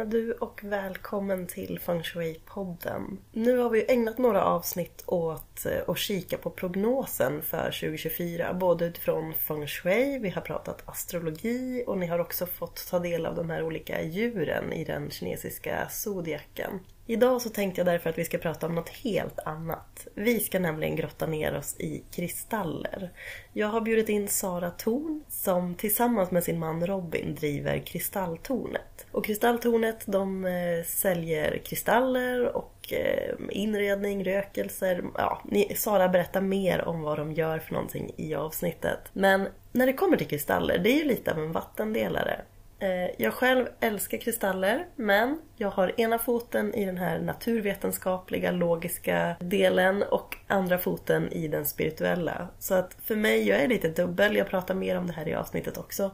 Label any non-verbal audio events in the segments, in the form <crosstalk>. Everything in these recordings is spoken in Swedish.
Hej du och välkommen till Feng Shui-podden. Nu har vi ägnat några avsnitt åt eh, att kika på prognosen för 2024. Både utifrån Feng Shui, vi har pratat astrologi och ni har också fått ta del av de här olika djuren i den kinesiska zodiaken. Idag så tänkte jag därför att vi ska prata om något helt annat. Vi ska nämligen grotta ner oss i kristaller. Jag har bjudit in Sara Thorn som tillsammans med sin man Robin driver Kristalltornet. Och Kristalltornet de eh, säljer kristaller och eh, inredning, rökelser. Ja, ni, Sara berättar mer om vad de gör för någonting i avsnittet. Men när det kommer till kristaller, det är ju lite av en vattendelare. Eh, jag själv älskar kristaller men jag har ena foten i den här naturvetenskapliga, logiska delen och andra foten i den spirituella. Så att för mig, jag är lite dubbel, jag pratar mer om det här i avsnittet också.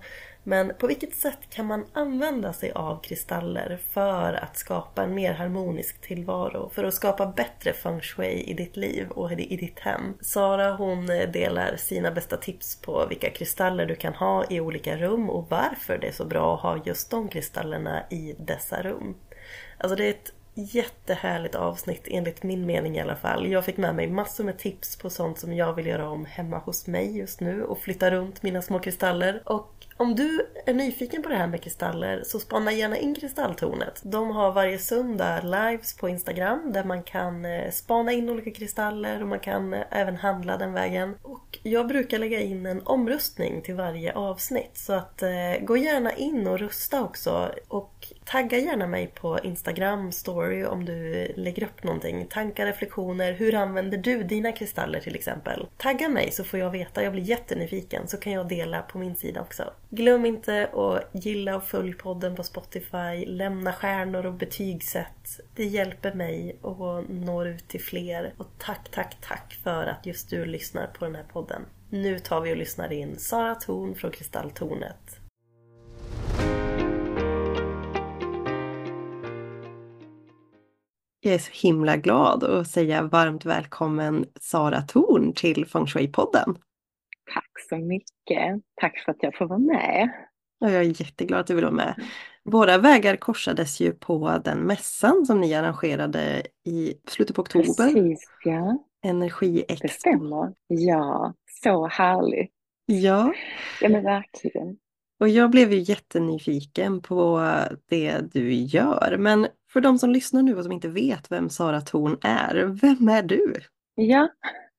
Men på vilket sätt kan man använda sig av kristaller för att skapa en mer harmonisk tillvaro? För att skapa bättre feng shui i ditt liv och i ditt hem. Sara hon delar sina bästa tips på vilka kristaller du kan ha i olika rum och varför det är så bra att ha just de kristallerna i dessa rum. Alltså det är ett jättehärligt avsnitt enligt min mening i alla fall. Jag fick med mig massor med tips på sånt som jag vill göra om hemma hos mig just nu och flytta runt mina små kristaller. Och om du är nyfiken på det här med kristaller så spana gärna in Kristalltornet. De har varje söndag lives på Instagram där man kan eh, spana in olika kristaller och man kan eh, även handla den vägen. Och jag brukar lägga in en omröstning till varje avsnitt så att eh, gå gärna in och rösta också. Och tagga gärna mig på Instagram story om du lägger upp någonting. Tankar, reflektioner, hur använder du dina kristaller till exempel? Tagga mig så får jag veta, jag blir jättenyfiken så kan jag dela på min sida också. Glöm inte att gilla och följ podden på Spotify, lämna stjärnor och betygsätt. Det hjälper mig och når ut till fler. Och tack, tack, tack för att just du lyssnar på den här podden. Nu tar vi och lyssnar in Sara Thorn från Kristalltornet. Jag är så himla glad att säga varmt välkommen Sara Thorn till Feng Shui-podden. Tack så mycket. Tack för att jag får vara med. jag är jätteglad att du vill vara med. Våra vägar korsades ju på den mässan som ni arrangerade i slutet på oktober. Precis, ja. Energiexpo. Det stämmer. Ja, så härligt. Ja. Ja men verkligen. Och jag blev ju jättenyfiken på det du gör. Men för de som lyssnar nu och som inte vet vem Sara Thorn är, vem är du? Ja,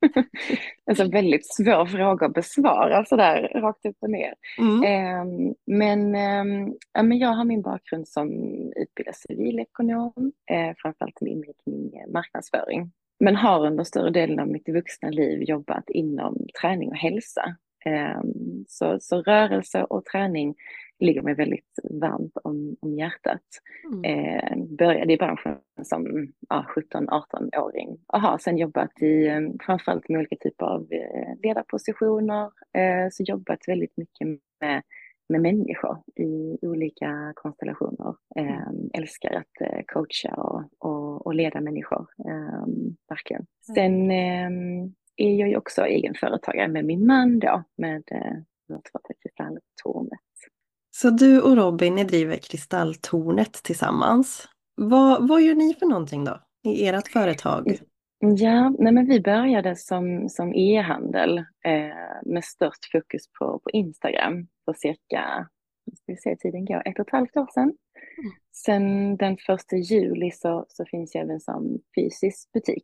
<laughs> alltså väldigt svår fråga att besvara sådär rakt upp och ner. Mm. Eh, men, eh, ja, men jag har min bakgrund som utbildad civilekonom, eh, framförallt med inriktning marknadsföring. Men har under större delen av mitt vuxna liv jobbat inom träning och hälsa. Eh, så, så rörelse och träning ligger mig väldigt varmt om, om hjärtat. Mm. Eh, började i branschen som ja, 17-18-åring och har sedan jobbat i eh, framförallt med olika typer av eh, ledarpositioner. Eh, så jobbat väldigt mycket med, med människor i olika konstellationer. Eh, mm. älskar att eh, coacha och, och, och, leda människor, eh, verkligen. Mm. Sen eh, är jag ju också egenföretagare med min man då, med eh, vårt företag Kristalltornet. Så du och Robin, ni driver Kristalltornet tillsammans. Vad, vad gör ni för någonting då i ert företag? Ja, nej men vi började som, som e-handel eh, med störst fokus på, på Instagram för cirka, ska vi se tiden går, ett och ett halvt år sedan. Mm. Sen den första juli så, så finns jag även som fysisk butik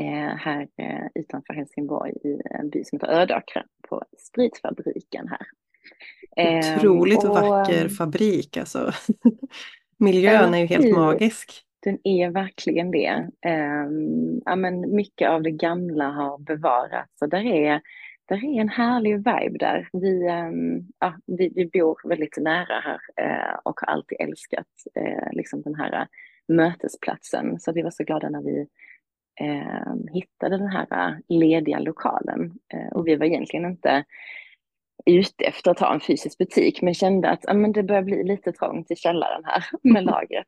eh, här eh, utanför Helsingborg i en by som heter Ödåkra på Spritfabriken här. Otroligt och, vacker fabrik alltså. <laughs> Miljön är ju helt magisk. Den är verkligen det. Um, ja, men mycket av det gamla har bevarats och där är, det är en härlig vibe där. Vi, um, ja, vi, vi bor väldigt nära här uh, och har alltid älskat uh, liksom den här uh, mötesplatsen. Så vi var så glada när vi hittade den här lediga lokalen. och vi var egentligen inte ute efter att ha en fysisk butik men kände att ja, men det börjar bli lite trångt i källaren här <laughs> med lagret.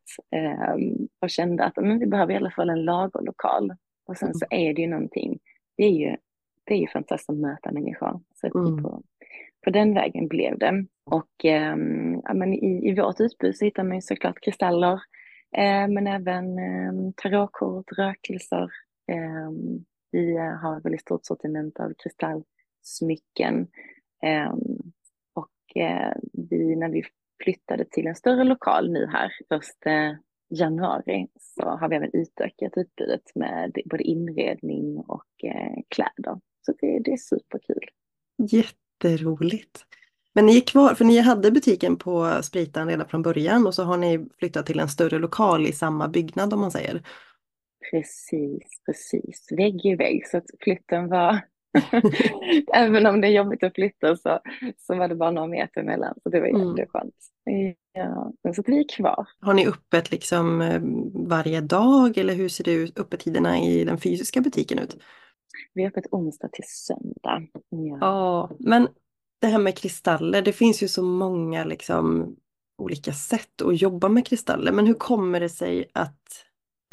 och kände att men vi behöver i alla fall en lagerlokal. Och sen så är det ju någonting, det är ju det är ju fantastiskt att möta människor. Så mm. på, på den vägen blev det. Och eh, ja, men i, i vårt utbud så hittar man ju såklart kristaller, eh, men även eh, tarotkort, rökelser. Ehm, vi har ett väldigt stort sortiment av kristallsmycken. Ehm, och eh, vi, när vi flyttade till en större lokal nu här första januari så har vi även utökat utbudet med både inredning och eh, kläder. Så det, det är superkul. Jätteroligt. Men ni är kvar, för ni hade butiken på Spritan redan från början och så har ni flyttat till en större lokal i samma byggnad om man säger. Precis, precis. Vägg i vägg. Så att flytten var, <laughs> även om det är jobbigt att flytta så, så var det bara några meter emellan. Så det var mm. jätteskönt. Ja, så att vi är kvar. Har ni öppet liksom eh, varje dag eller hur ser det ut, öppettiderna i den fysiska butiken ut? Vi är öppet onsdag till söndag. Ja. ja, men det här med kristaller, det finns ju så många liksom olika sätt att jobba med kristaller. Men hur kommer det sig att,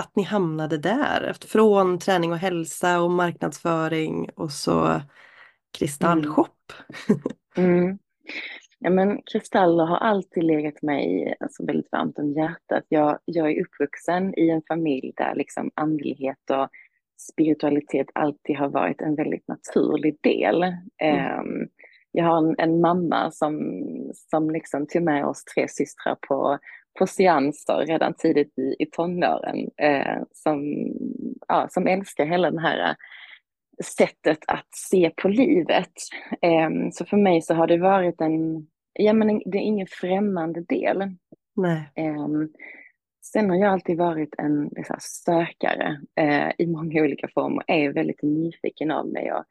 att ni hamnade där? Från träning och hälsa och marknadsföring och så kristallshop. Mm. <laughs> Mm. Ja, men kristaller har alltid legat mig alltså, väldigt varmt om hjärtat. Jag, jag är uppvuxen i en familj där liksom andlighet och spiritualitet alltid har varit en väldigt naturlig del. Mm. Um, jag har en, en, mamma som, som liksom tog med oss tre systrar på, på seanser redan tidigt i, i tonåren. Eh, som, ja, som älskar hela det här sättet att se på livet. Eh, så för mig så har det varit en, ja men det är ingen främmande del. Eh, Sen har jag alltid varit en liksom, sökare eh, i många olika former, är väldigt nyfiken av mig och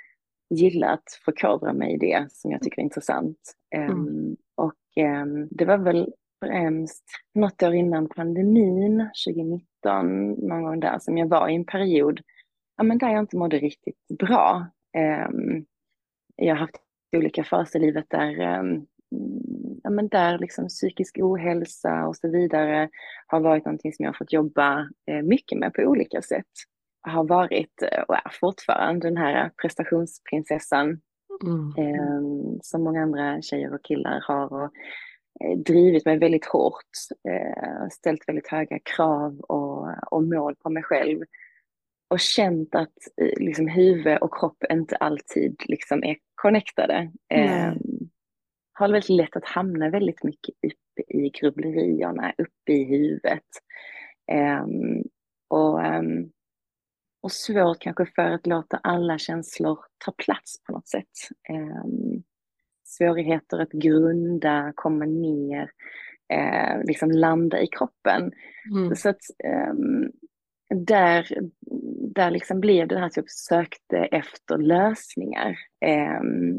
gillar att förkovra mig i det som jag tycker är intressant. Mm. Um, och um, det var väl främst något år innan pandemin, 2019, någon gång där, som jag var i en period ja, men där jag inte mådde riktigt bra. Um, jag har haft olika faser i livet där ja, men där liksom psykisk ohälsa och så vidare har varit någonting som jag har fått jobba eh, mycket med på olika sätt. Jag har varit eh, och är fortfarande den här prestationsprinsessan mm. eh, som många andra tjejer och killar har och drivit mig väldigt hårt, eh, ställt väldigt höga krav och, och mål på mig själv och känt att eh, liksom, huvud och kropp inte alltid liksom, är connectade. Mm har väldigt lätt att hamna väldigt mycket uppe i grubblerierna, uppe i huvudet. Um, och, um, och svårt kanske för att låta alla känslor ta plats på något sätt. Um, svårigheter att grunda, komma ner, uh, liksom landa i kroppen. Mm. Så att där, där liksom blev det här att jag sökte efter lösningar.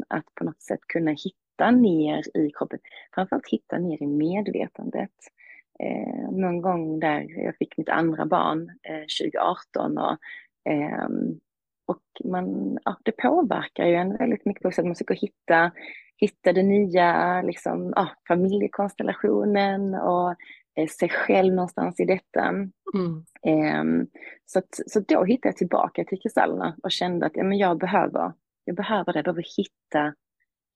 att på något sätt kunna hitta ner i kroppen, framförallt hitta ner i medvetandet. Eh, någon gång där jag fick mitt andra barn eh, 2018 och, eh, och man, ja, det påverkar ju en väldigt mycket på så att man försöker hitta, hitta den nya liksom, ja, familjekonstellationen och eh, sig själv någonstans i detta. Mm. Eh, så, att, så då hittade jag tillbaka till kristallerna och kände att ja, men jag, behöver, jag behöver det, jag behöver hitta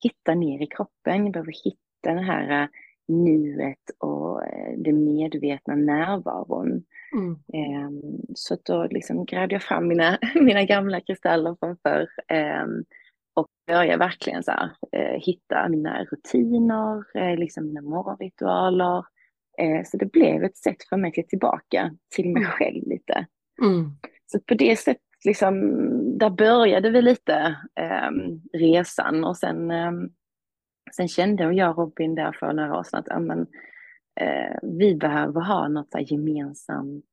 hitta ner i kroppen, jag behöver hitta det här äh, nuet och äh, den medvetna närvaron. Mm. Ehm, så då liksom grävde jag fram mina, <laughs> mina gamla kristaller från förr ehm, och började verkligen så här, äh, hitta mina rutiner, liksom mina morgonritualer. Så det blev ett sätt för mig att ge tillbaka till mig mm. själv lite. Mm. Så på det sättet liksom, där började vi lite eh, resan och sen, eh, sen kände jag och Robin där för några år sedan att amen, eh, vi behöver ha något så gemensamt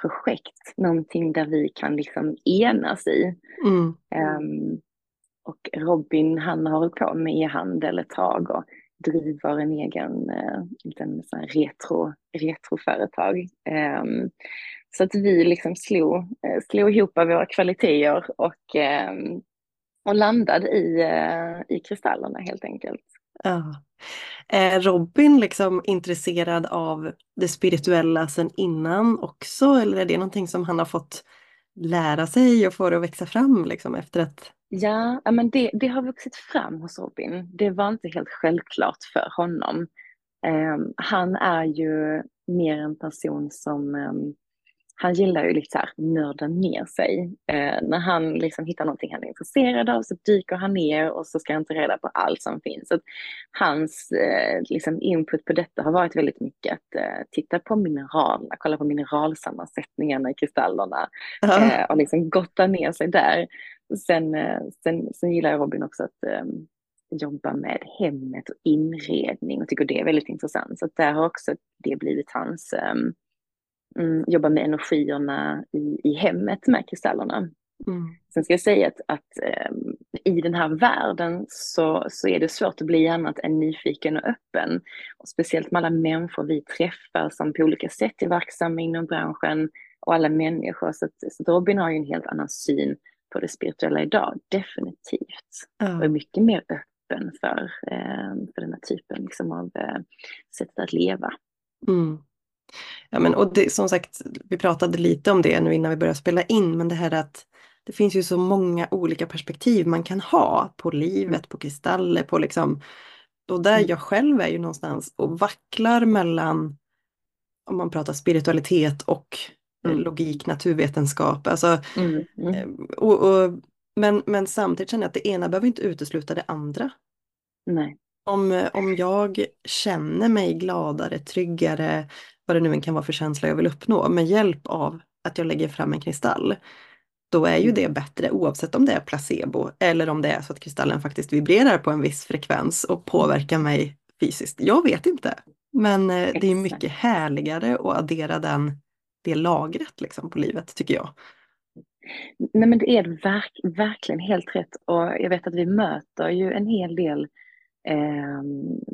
projekt, någonting där vi kan liksom enas i. Mm. Um, och Robin han har hållit på med e-handel ett tag och driver en egen eh, liten sån retro, retroföretag. Ehm, så att vi liksom slog, eh, slog ihop våra kvaliteter och, eh, och landade i, eh, i kristallerna helt enkelt. Ja. Är Robin liksom intresserad av det spirituella sedan innan också eller är det någonting som han har fått lära sig och få det att växa fram liksom efter att Ja, men det, det har vuxit fram hos Robin. Det var inte helt självklart för honom. Um, han är ju mer en person som um, han gillar ju lite så här nörda ner sig. Eh, när han liksom hittar någonting han är intresserad av så dyker han ner och så ska han ta reda på allt som finns. Så hans eh, liksom input på detta har varit väldigt mycket att eh, titta på mineralerna, kolla på mineralsammansättningarna i kristallerna uh och liksom gotta ner sig där. Sen, eh, sen, sen gillar Robin också att ehm, jobba med hemmet och inredning och tycker det är väldigt intressant. Så där har också det blivit hans um, jobba med energierna i, i hemmet med kristallerna. Mm. Sen ska jag säga att, att um, i den här världen så, så är det svårt att bli annat än nyfiken och öppen. Och speciellt med alla människor vi träffar som på olika sätt är verksamma inom branschen och alla människor. Så, att, så Robin har ju en helt annan syn på det spirituella idag, definitivt. Mm. Och är mycket mer öppen för, eh, för den här typen liksom, av eh, sättet att leva. Mm. Ja, men, och det, som sagt, vi pratade lite om det nu innan vi började spela in, men det här att det finns ju så många olika perspektiv man kan ha på livet, på kristaller, på liksom... Och där mm. jag själv är ju någonstans och vacklar mellan, om man pratar spiritualitet och mm. logik, naturvetenskap. Alltså, mm. Mm. Eh, och, och, men, men samtidigt känner jag att det ena behöver inte utesluta det andra. Nej. Om, om jag känner mig gladare, tryggare, vad det nu än kan vara för känsla jag vill uppnå, med hjälp av att jag lägger fram en kristall, då är ju mm. det bättre oavsett om det är placebo eller om det är så att kristallen faktiskt vibrerar på en viss frekvens och påverkar mig fysiskt. Jag vet inte. Men eh, det är mycket härligare att addera den, det lagret liksom på livet tycker jag. Nej men det är verk, verkligen helt rätt och jag vet att vi möter ju en hel del eh,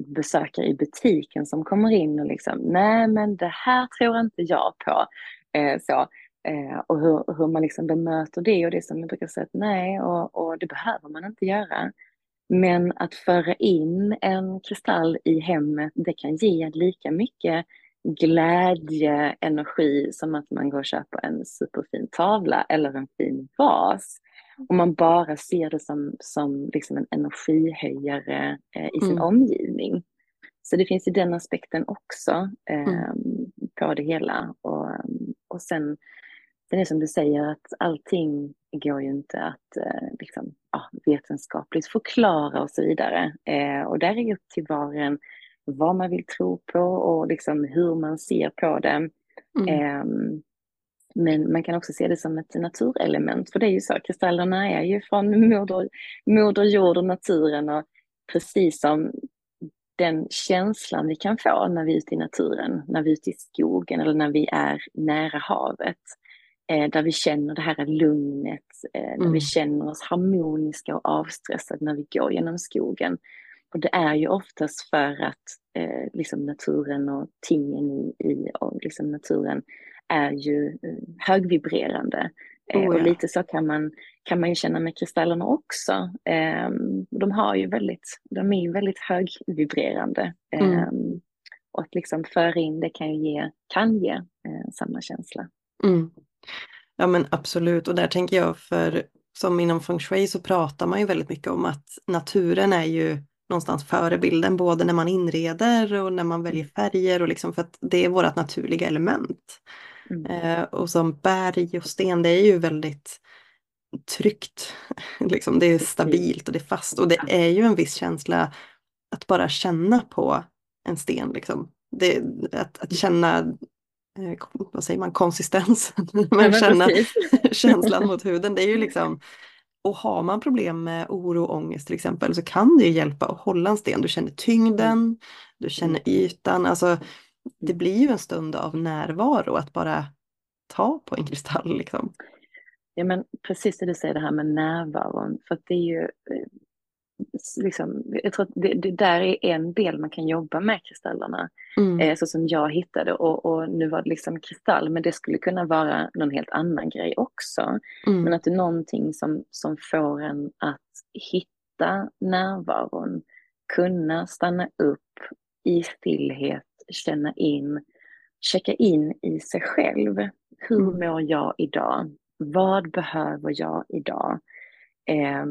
besökare i butiken som kommer in och liksom, nej men det här tror inte jag på. Eh, så, eh, och hur, hur man liksom bemöter det och det som jag brukar säga att nej, och, och det behöver man inte göra. Men att föra in en kristall i hemmet, det kan ge lika mycket glädje, energi som att man går och köper en superfin tavla eller en fin vas. Om man bara ser det som, som liksom en energihöjare eh, i sin mm. omgivning. Så det finns ju den aspekten också eh, mm. på det hela. Och, och sen, sen är det som du säger att allting går ju inte att eh, liksom, ja, vetenskapligt förklara och så vidare. Eh, och där är det upp till var och en vad man vill tro på och liksom hur man ser på det. Mm. Eh, men man kan också se det som ett naturelement, för det är ju så, kristallerna är ju från moder, moder jord och naturen och precis som den känslan vi kan få när vi är ute i naturen, när vi är ute i skogen eller när vi är nära havet, eh, där vi känner det här lugnet, eh, mm. när vi känner oss harmoniska och avstressade när vi går genom skogen. Och det är ju oftast för att eh, liksom naturen och tingen i, i och liksom naturen är ju eh, högvibrerande. Eh, oh, ja. Och lite så kan man, kan man ju känna med kristallerna också. Ehm, de, har ju väldigt, de är ju väldigt högvibrerande. Mm. Ehm, och att liksom föra in det kan ju ge, kan ge eh, samma känsla. Mm. Ja men absolut och där tänker jag för som inom feng shui så pratar man ju väldigt mycket om att naturen är ju någonstans förebilden både när man inreder och när man väljer färger och liksom för att det är vårt naturliga element. Mm. Eh, och som berg och sten, det är ju väldigt tryggt. <laughs> liksom, det är stabilt och det är fast och det är ju en viss känsla att bara känna på en sten. Liksom. Det, att, att känna eh, vad säger man, konsistensen, <laughs> men känna <laughs> känslan mot huden. Det är ju liksom, och har man problem med oro och ångest till exempel så kan det ju hjälpa att hålla en sten. Du känner tyngden, du känner ytan, alltså det blir ju en stund av närvaro att bara ta på en kristall. Liksom. ja, men precis det du säger det här med närvaron. För det är ju, eh, liksom, jag tror att det, det, där är en del man kan jobba med kristallerna. Mm. Eh, så som jag hittade och, och, nu var det liksom kristall men det skulle kunna vara någon helt annan grej också. Mm. Men att det är någonting som, som får en att hitta närvaron, kunna stanna upp i stillhet, känna in, checka in i sig själv. Hur mm. mår jag idag? Vad behöver jag idag? Eh,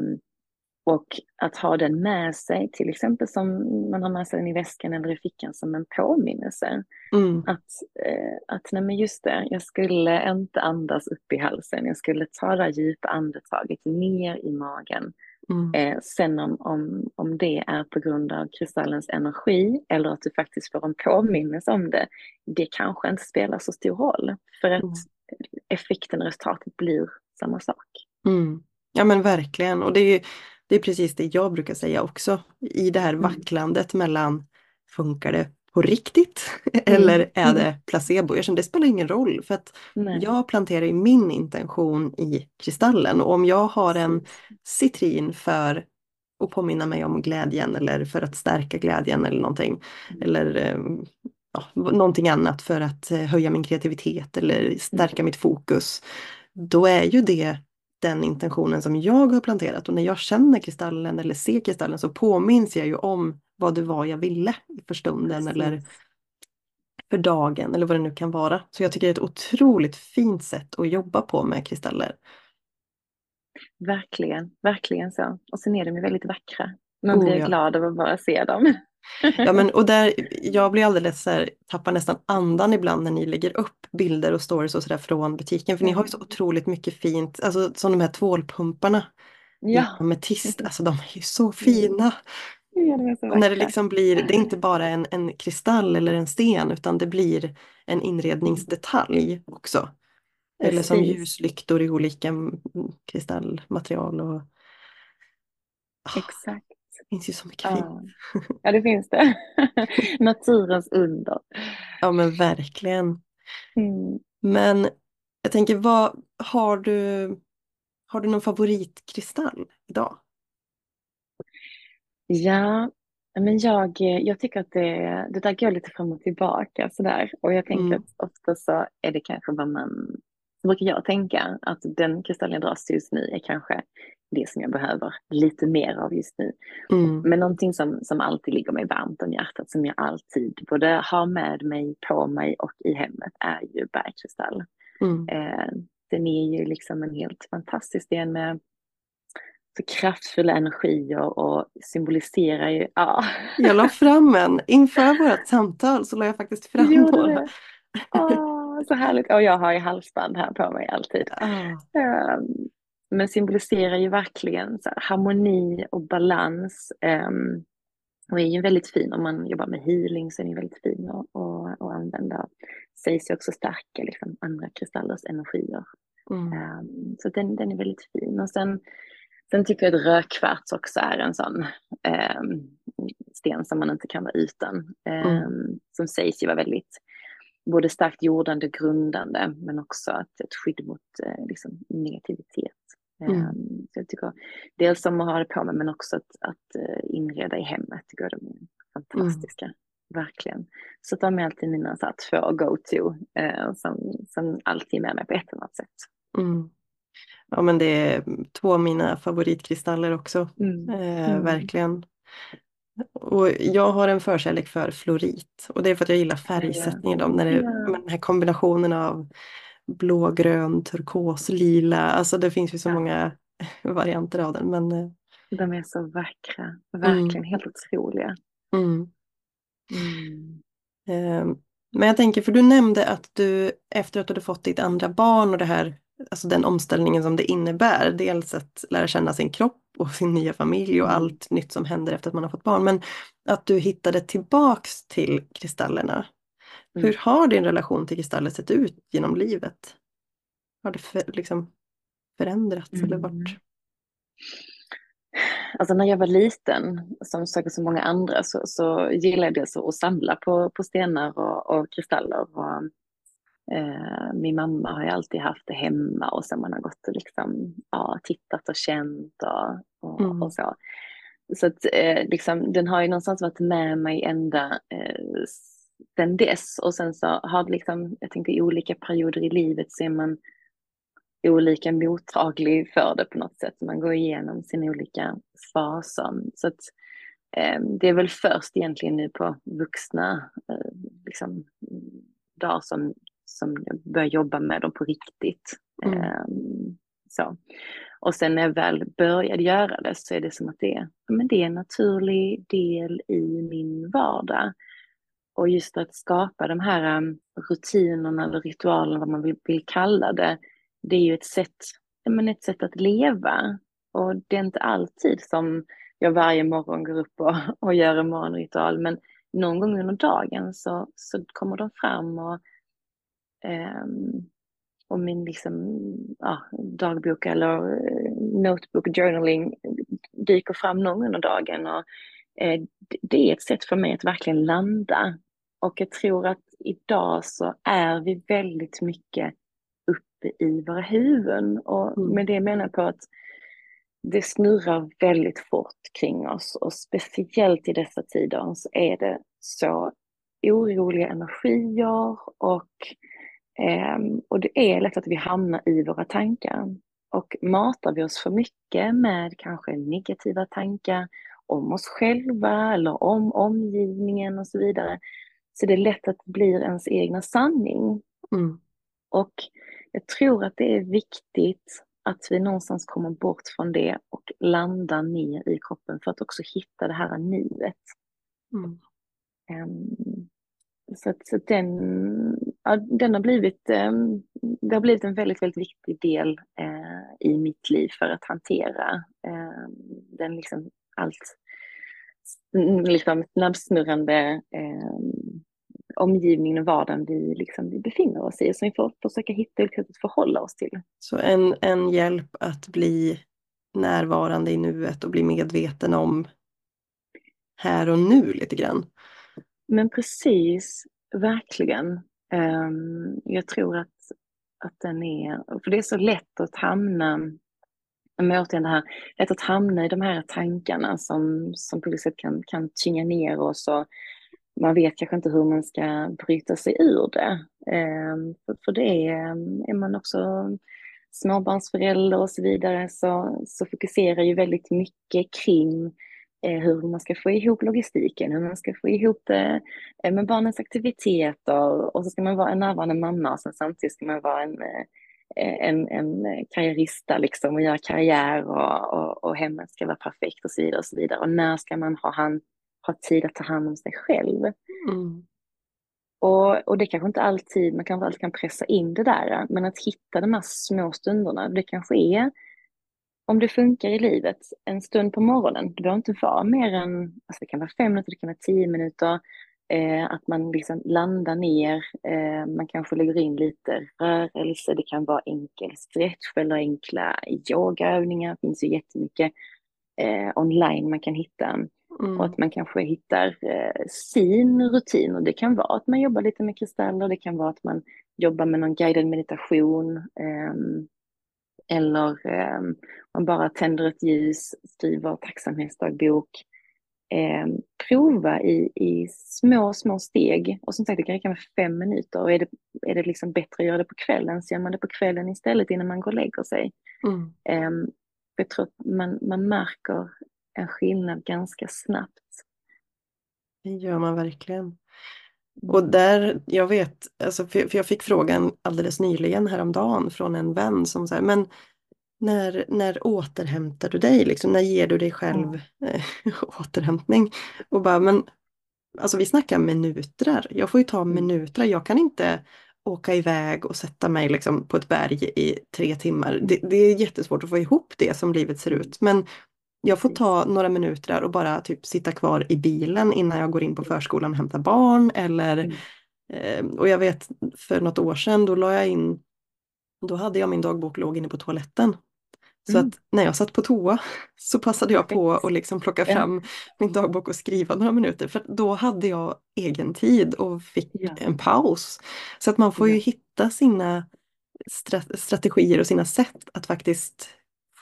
och att ha den med sig, till exempel som man har med sig den i väskan eller i fickan som en påminnelse. Mm. Att, eh, att nej men just det, jag skulle inte andas upp i halsen, jag skulle ta det djupa andetaget ner i magen. Mm. Eh, sen om, om, om det är på grund av kristallens energi eller att du faktiskt får en påminnelse om det, det kanske inte spelar så stor roll. För att mm. effekten och resultatet blir samma sak. Mm. Ja men verkligen. Och det är det är precis det jag brukar säga också. I det här mm. vacklandet mellan funkar det på riktigt <laughs> mm. eller är mm. det placebo? Jag känner det spelar ingen roll för att Nej. jag planterar min intention i kristallen och om jag har en citrin för att påminna mig om glädjen eller för att stärka glädjen eller någonting. Mm. Eller ehm, ja, någonting annat för att eh, höja min kreativitet eller stärka mm. mitt fokus. Då är ju det den intentionen som jag har planterat och när jag känner kristallen eller ser kristallen så påminns jag ju om vad det var jag ville för stunden Precis. eller för dagen eller vad det nu kan vara. Så jag tycker det är ett otroligt fint sätt att jobba på med kristaller. Verkligen, verkligen så. Och sen är de ju väldigt vackra. Man blir oh, ja. glad av att bara se dem. Ja men och där, <laughs> jag blir alldeles så här, tappar nästan andan ibland när ni lägger upp bilder och stories och sådär från butiken. För ni har ju så otroligt mycket fint, alltså som de här tvålpumparna. Ja. Ametist, alltså de är ju så fina. Ja, så när det liksom blir, det är inte <laughs> bara en, en kristall eller en sten utan det blir en inredningsdetalj också. Precis. Eller som ljuslyktor i olika kristallmaterial. Och... Exakt. Det finns ju så mycket ja. fint. Ja, det finns det. <laughs> Naturens under. Ja, men verkligen. Mm. Men jag tänker, vad har du, har du någon favoritkristall idag? Ja, men jag, jag tycker att det, det där går lite fram och tillbaka sådär. Och jag tänker mm. att ofta så är det kanske vad man, brukar jag tänka att den kristallen jag dras till just nu är kanske det som jag behöver lite mer av just nu. Mm. Men någonting som, som alltid ligger mig varmt om hjärtat, som jag alltid både har med mig, på mig och i hemmet, är ju bergkristall. Mm. Eh, den är ju liksom en helt fantastisk sten med så kraftfulla energier och symboliserar ju, ja. Jag la fram en, inför vårt samtal så la jag faktiskt fram några. Oh, så härligt, och jag har ju halsband här på mig alltid. Oh. Um, men symboliserar ju verkligen så harmoni och balans. Um, och är ju väldigt fin om man jobbar med healing så är den väldigt fin att, att, att använda. Sägs ju också stärka liksom, andra kristallers energier. Mm. Um, så den, den är väldigt fin. Och sen, sen tycker jag att rödkvarts också är en sån um, sten som man inte kan vara utan. Mm. Som sägs ju vara väldigt både starkt jordande, grundande men också ett, ett skydd mot uh, liksom, negativitet. Mm. Så jag tycker dels om att ha det på mig men också att, att eh, inreda i hemmet tycker jag de är fantastiska. Mm. Verkligen. Så de är alltid mina så här, två go-to eh, som, som alltid är med mig på ett eller annat sätt. Mm. Ja men det är två av mina favoritkristaller också. Mm. Eh, mm. verkligen. Och jag har en förkärlek för florit och det är för att jag gillar färgsättningen ja. när det, med den här kombinationen av blå, grön, turkos, lila. Alltså det finns ju så ja. många <laughs> varianter av den. Men... Eh, De är så vackra, verkligen mm. helt otroliga. Mm. Mm. Ehm, men jag tänker, för du nämnde att du efter att du hade fått ditt andra barn och det här, alltså den omställningen som det innebär, dels att lära känna sin kropp och sin nya familj och mm. allt nytt som händer efter att man har fått barn, men att du hittade tillbaks till kristallerna. Mm. Hur har din relation till kristaller sett ut genom livet? Har det för, liksom förändrats mm. eller vart? Alltså när jag var liten, som säkert så många andra, så, så gillade jag så att samla på, på stenar och, och kristaller. Och, Eh, min mamma har ju alltid haft det hemma och så man har gått och liksom, ja, tittat och känt och, och, mm. och så. Så att eh, liksom, den har ju någonstans varit med mig ända eh, sen dess. Och sen så har det liksom, jag tänker i olika perioder i livet så är man olika mottaglig för det på något sätt. Man går igenom sina olika faser. Så att, eh, det är väl först egentligen nu på vuxna eh, liksom, dagar som, som jag börjar jobba med dem på riktigt. Mm. Eh, så. Och sen när jag väl började göra det så är det som att det, men det är en naturlig del i min vardag. Och just att skapa de här um, rutinerna eller ritualerna, vad man vill, vill kalla det, det är ju ett sätt, men ett sätt att leva. Och det är inte alltid som jag varje morgon går upp och, <laughs> och gör en morgonritual, men någon gång under dagen så, så kommer de fram och, eh, och min liksom, ja, dagbok eller eh, notebook journaling dyker fram någon gång under dagen. Och, det är ett sätt för mig att verkligen landa. Och jag tror att idag så är vi väldigt mycket uppe i våra huvuden. Och mm. med det menar jag på att det snurrar väldigt fort kring oss och speciellt i dessa tider så är det så oroliga energier och, eh, och det är lätt att vi hamnar i våra tankar. Och matar vi oss för mycket med kanske negativa tankar om oss själva eller om omgivningen och så vidare, så det är lätt att det blir ens egna sanning. Mm. Och jag tror att det är viktigt att vi någonstans kommer bort från det och landar ner i kroppen för att också hitta det här nuet. Mm. Um, så att, så den, ja, den har blivit, um, det har blivit en väldigt, väldigt viktig del uh, i mitt liv för att hantera uh, den liksom allt liksom snabbsnurrande uh, omgivningen och vardagen vi, liksom, vi befinner oss i. Så vi får försöka hitta olika sätt att förhålla oss till. Så en, en hjälp att bli närvarande i nuet och bli medveten om här och nu lite grann. Men precis, verkligen. Um, jag tror att, att den är, för det är så lätt att hamna, men återigen det här, lätt att hamna i de här tankarna som, som på något sätt kan, kan tynga ner oss och man vet kanske inte hur man ska bryta sig ur det. Ehm, för, det är, är man också småbarnsförälder och så vidare så, så fokuserar ju väldigt mycket kring Eh, hur man ska få ihop logistiken, hur man ska få ihop det eh, med barnens aktiviteter och så ska man vara en närvarande mamma och sen samtidigt ska man vara en, eh, en, en karriärista liksom och göra karriär och, och, och hemmet ska vara perfekt och så vidare och så vidare. Och när ska man ha, han, ha tid att ta hand om sig själv? Mm. Och, och det kanske inte alltid, man kanske alltid kan pressa in det där, men att hitta de här små stunderna, det kanske är om det funkar i livet, en stund på morgonen, det behöver inte vara mer än, alltså det kan vara fem minuter, det kan vara tio minuter, eh, att man liksom landar ner, eh, man kanske lägger in lite rörelse, det kan vara enkel stretch eller enkla yogaövningar, det finns ju jättemycket eh, online man kan hitta. Mm. Och att man kanske hittar eh, sin rutin och det kan vara att man jobbar lite med kristaller, det kan vara att man jobbar med någon guidad meditation, ehm, eller eh, man bara tänder ett ljus, skriver tacksamhetsdagbok. Eh, prova i, i små, små steg. Och som sagt, det kan räcka med fem minuter. Och är det, är det liksom bättre att göra det på kvällen så gör man det på kvällen istället innan man går och lägger sig. Mm. Eh, jag tror att man, man märker en skillnad ganska snabbt. Det gör man verkligen. Och där, jag vet, alltså för, jag fick frågan alldeles nyligen häromdagen från en vän som säger, men när, när återhämtar du dig? Liksom, när ger du dig själv äh, <laughs> återhämtning? Och bara, men alltså vi snackar minuter. Jag får ju ta mm. minuter. Jag kan inte åka iväg och sätta mig liksom på ett berg i tre timmar. Det, det, är jättesvårt att få ihop det som livet ser ut. Men jag får ta några minuter och bara typ sitta kvar i bilen innan jag går in på förskolan och hämtar barn. Eller, mm. eh, och jag vet för något år sedan då la jag in, då hade jag min dagbok låg inne på toaletten. Så mm. att när jag satt på toa <laughs> så passade jag på att liksom plocka fram ja. min dagbok och skriva några minuter för då hade jag egen tid och fick ja. en paus. Så att man får ju hitta sina strategier och sina sätt att faktiskt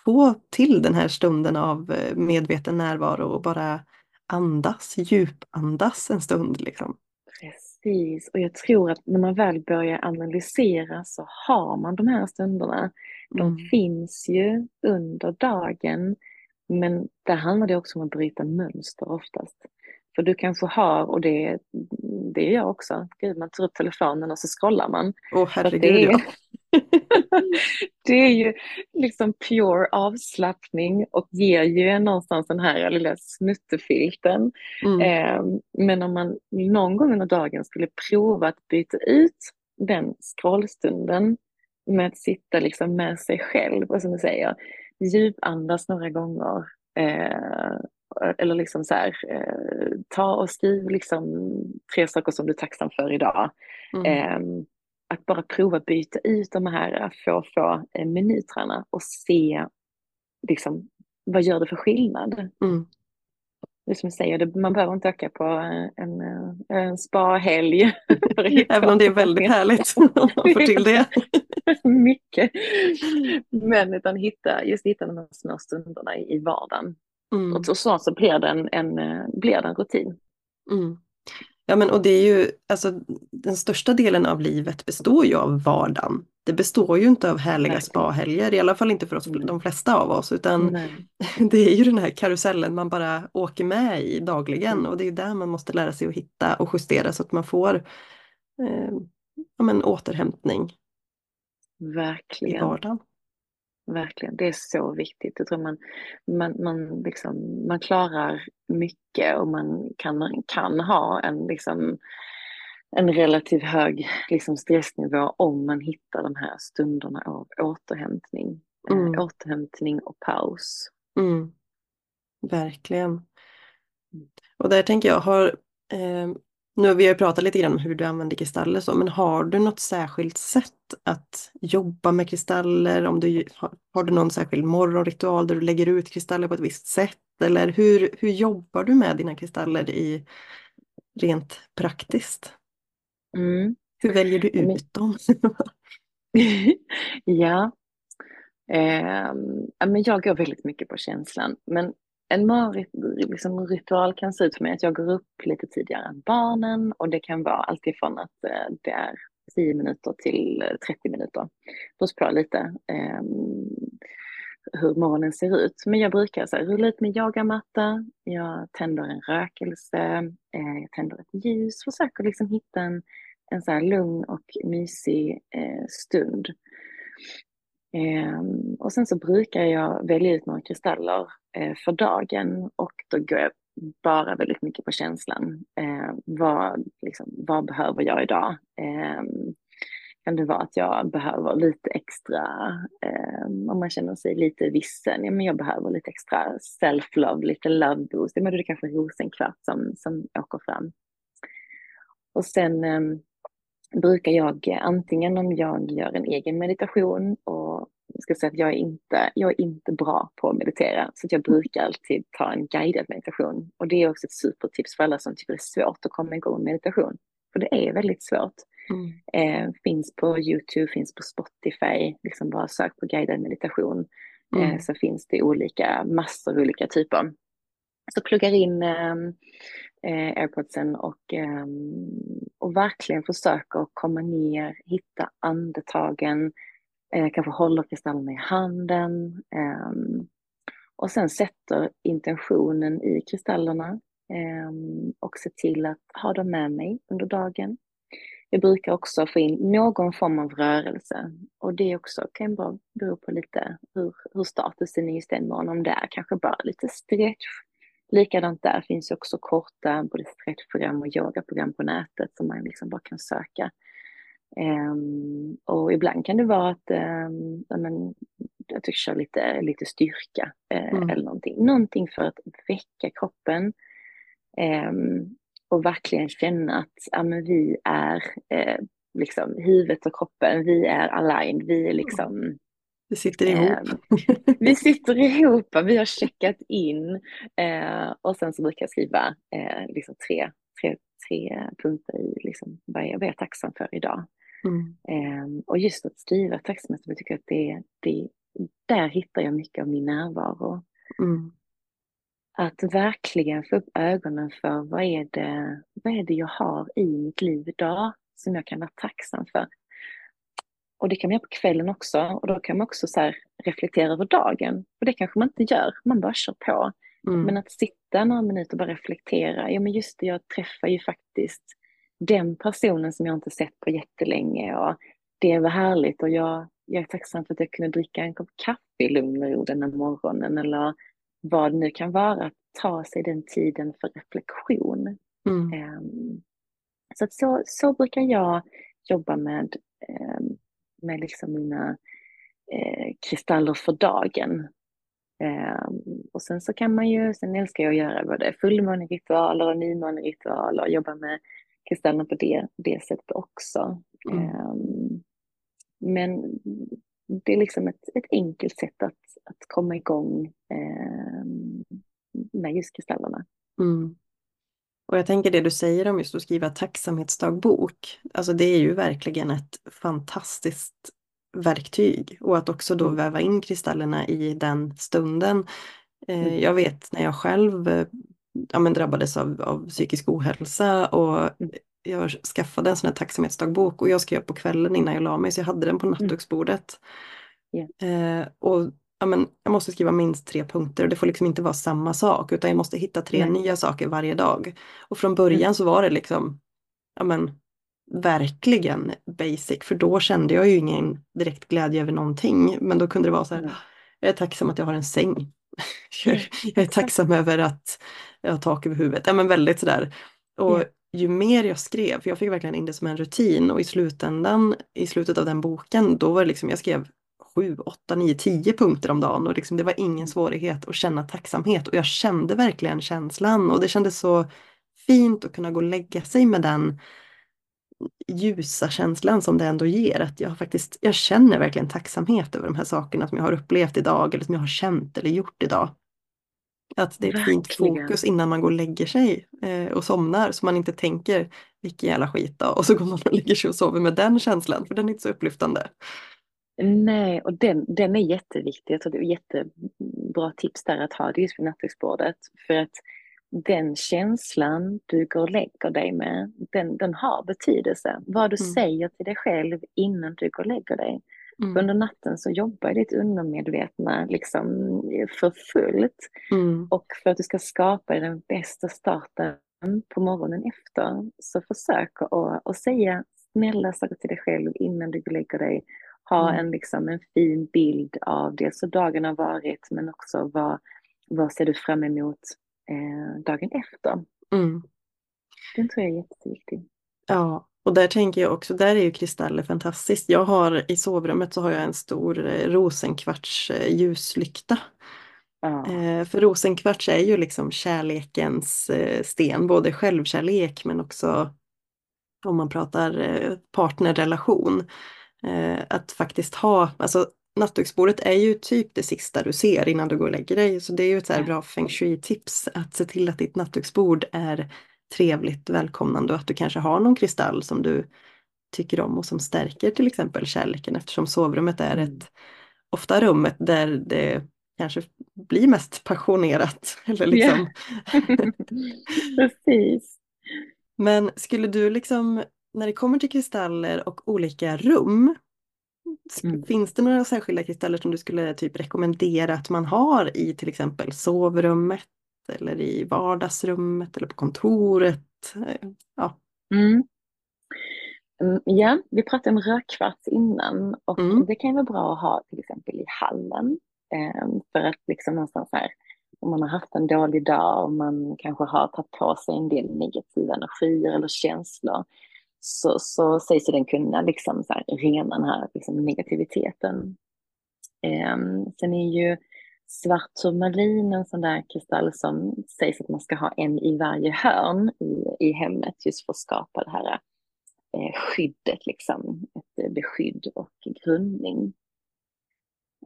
få till den här stunden av eh, medveten närvaro och bara andas, djupandas en stund. Liksom. Precis, och jag tror att när man väl börjar analysera så har man de här stunderna. De mm. finns ju under dagen, men där handlar det också om att bryta mönster oftast. För du kanske har, och det, det är jag också, Gud, man tar upp telefonen och så scrollar man. Åh oh, herregud ja. <laughs> det är ju liksom pure avslappning och ger ju någonstans den här lilla snuttefilten. Mm. Eh, men om man någon gång under dagen skulle prova att byta ut den scrollstunden med att sitta liksom med sig själv och som du säger, djupandas några gånger. Eh, eller liksom så här, eh, ta och skriv liksom tre saker som du är tacksam för idag. Mm. Eh, att bara prova byta ut de här få, få minuterna och se liksom, vad gör det för skillnad. Mm. Det som jag säger, man behöver inte öka på en, en spa-helg. <laughs> Även om det är väldigt härligt <laughs> om man får till det. <laughs> Mycket. Men utan hitta, just hitta de här små stunderna i, i vardagen. Mm. Och så snart så blir det en, en, blir det en rutin. Mm. Ja men och det är ju, alltså den största delen av livet består ju av vardagen. Det består ju inte av härliga spahelger, i alla fall inte för oss, de flesta av oss, utan Nej. <laughs> det är ju den här karusellen man bara åker med i dagligen mm. och det är där man måste lära sig att hitta och justera så att man får eh, ja, men återhämtning. Verkligen. I vardagen. Verkligen, det är så viktigt. Jag tror man, man, man, liksom, man klarar mycket och man kan, kan ha en, liksom, en relativt hög liksom, stressnivå om man hittar de här stunderna av återhämtning. Eh, mm. Äh, återhämtning och paus. Mm. Verkligen. Och där tänker jag, har, eh, nu har vi pratat lite grann om hur du använder kristaller så, men har du något särskilt sätt att jobba med kristaller? Om du, har, har du någon särskild morgonritual där du lägger ut kristaller på ett visst sätt? Eller hur, hur jobbar du med dina kristaller i rent praktiskt? Mm. Hur väljer du ut dem? <laughs> ja, eh, men jag går väldigt mycket på känslan. Men en liksom, kan se ut för mig att jag går upp lite tidigare än barnen och det kan vara alltifrån att eh, det är 10 minuter till 30 minuter. Det beror på lite eh, hur morgonen ser ut. Men jag brukar så här, rulla ut min yogamatta, jag tänder en rökelse, eh, jag tänder ett ljus, försöker liksom hitta en, en så här lugn och mysig eh, stund. Eh, och sen så brukar jag välja ut några kristaller eh, för dagen och då går jag bara väldigt mycket på känslan. Eh, vad, liksom, vad behöver jag idag? Ehm, kan det vara att jag behöver lite extra, eh, om man känner sig lite vissen, ja men jag behöver lite extra self-love, lite love boost, ja men då är det kanske rosenkvart som, som åker fram. Och sen eh, brukar jag antingen om jag gör en egen meditation och ska säga att jag är inte, jag är inte bra på att meditera, så jag brukar alltid ta en guidad meditation. Och det är också ett supertips för alla som tycker det är svårt att komma igång med meditation. För det är väldigt svårt. Mm. Eh, finns på YouTube, finns på Spotify, liksom bara sök på guidad meditation. Eh, mm. Eh, så finns det olika, massor olika typer. Så pluggar in ehm, eh, airpodsen och, eh, och verkligen försöker komma ner, hitta andetagen, eh, kanske håller kristallerna i handen ehm, och sen sätter intentionen i kristallerna ehm, och se till att ha dem med mig under dagen. Jag brukar också få in någon form av rörelse och det också kan bara bero på lite hur, hur statusen är just den morgonen, om det är kanske bara lite stretch. Likadant där finns också korta både stretchprogram och yogaprogram på nätet som man liksom bara kan söka. Um, och ibland kan det vara att um, men, jag tycker köra lite, lite styrka uh, mm. eller någonting. Någonting för att väcka kroppen. Um, och verkligen känna att ja, men vi är eh, liksom huvudet och kroppen, vi är aligned, vi är liksom Vi sitter ihop. Eh, <laughs> vi sitter ihop, vi har checkat in eh, och sen så brukar jag skriva eh, liksom tre, tre, tre punkter i liksom, vad, jag, är tacksam för idag. Mm. Eh, och just att skriva tacksamhet, jag tycker att det, det, där hittar jag mycket av min närvaro. Mm. Att verkligen få upp ögonen för vad är, det, vad är det jag har i mitt liv idag som jag kan vara tacksam för. Och det kan man göra på kvällen också och då kan man också så reflektera över dagen. Och det kanske man inte gör, man bara kör på. Mm. Men att sitta några minuter och bara reflektera, ja men just det, jag träffar ju faktiskt den personen som jag inte sett på jättelänge och det var härligt och jag, jag är tacksam för att jag kunde dricka en kopp kaffe i lugn och ro den här morgonen eller vad det nu kan vara, att ta sig den tiden för reflektion. Mm. Um, så, att så, så brukar jag jobba med, um, med liksom mina uh, kristaller för dagen. Um, och sen så kan man ju, sen älskar jag att göra både fullmåneritualer och nymåneritualer och jobba med kristallerna på det, det sättet också. Mm. men det är liksom ett, ett enkelt sätt att, att komma igång eh, med just kristallerna. Mm. Och jag tänker det du säger om just att skriva tacksamhetsdagbok, alltså det är ju verkligen ett fantastiskt verktyg och att också då mm. väva in kristallerna i den stunden. Eh, mm. Jag vet när jag själv eh, ja, men drabbades av, av psykisk ohälsa och mm. jag skaffade en sån här tacksamhetsdagbok och jag skrev på kvällen innan jag la mig så jag hade den på mm. nattduksbordet. Yeah. Eh, och ja, men, jag måste skriva minst tre punkter och det får liksom inte vara samma sak utan jag måste hitta tre Nej. nya saker varje dag. Och från början mm. så var det liksom ja, men, verkligen basic för då kände jag ju ingen direkt glädje över någonting. Men då kunde det vara så här, mm. jag är tacksam att jag har en säng. <laughs> jag är tacksam över att jag har tak över huvudet. Ja men väldigt sådär. Och ju mer jag skrev, för jag fick verkligen in det som en rutin och i slutändan, i slutet av den boken, då var det liksom, jag skrev sju, åtta, nio, tio punkter om dagen och liksom, det var ingen svårighet att känna tacksamhet och jag kände verkligen känslan och det kändes så fint att kunna gå och lägga sig med den ljusa känslan som det ändå ger. Att jag faktiskt, jag känner verkligen tacksamhet över de här sakerna som jag har upplevt idag eller som jag har känt eller gjort idag. Att det är ett fint fokus innan man går och lägger sig eh, och somnar så man inte tänker vilken jävla skit då. Och så går man och lägger sig och sover med den känslan för den är inte så upplyftande. Nej, och den, den är jätteviktig. Jag tror det är jättebra tips där att ha det just vid nattduksbordet. För att den känslan du går och lägger dig med, den, den har betydelse. Vad du mm. säger till dig själv innan du går och lägger dig. Mm. Under natten så jobbar ditt undermedvetna liksom för fullt. Mm. Och för att du ska skapa den bästa starten på morgonen efter, så försök att, att säga snälla saker till dig själv innan du går och lägger dig ha mm. en, liksom, en fin bild av det så dagen har varit men också vad, vad ser du fram emot eh, dagen efter. Mm. Den tror jag är jätteviktig. Ja, och där tänker jag också, där är ju kristaller fantastiskt. Jag har i sovrummet så har jag en stor eh, rosenkvarts eh, ljuslykta. Ja. Eh, för rosenkvarts är ju liksom kärlekens sten, både självkärlek men också om man pratar partnerrelation. Eh, att faktiskt ha, alltså nattduksbordet är ju typ det sista du ser innan du går och lägger dig. Så det är ju ett så bra feng shui-tips att se till att ditt nattduksbord är trevligt, välkomnande och att du kanske har någon kristall som du tycker om och som stärker till exempel kärleken eftersom sovrummet är mm. ett ofta rummet där det kanske blir mest passionerat. <laughs> Eller liksom. Yeah. <laughs> Precis. Men skulle du liksom när det kommer till kristaller och olika rum, mm. finns det några särskilda kristaller som du skulle typ rekommendera att man har i till exempel sovrummet eller i vardagsrummet eller på kontoret? Ja. Mm. mm ja, vi pratade om rödkvarts innan och mm. det kan vara bra att ha till exempel i hallen. Eh, för att liksom någonstans här, om man har haft en dålig dag och man kanske har tagit på sig en del negativa energier eller känslor så, så sägs den kunna liksom så här, rena den här liksom, negativiteten. Um, sen är ju svart turmalin en sån där kristall som sägs att man ska ha en i varje hörn i, i hemmet just för att skapa det här eh, skyddet, liksom, ett beskydd och grundning.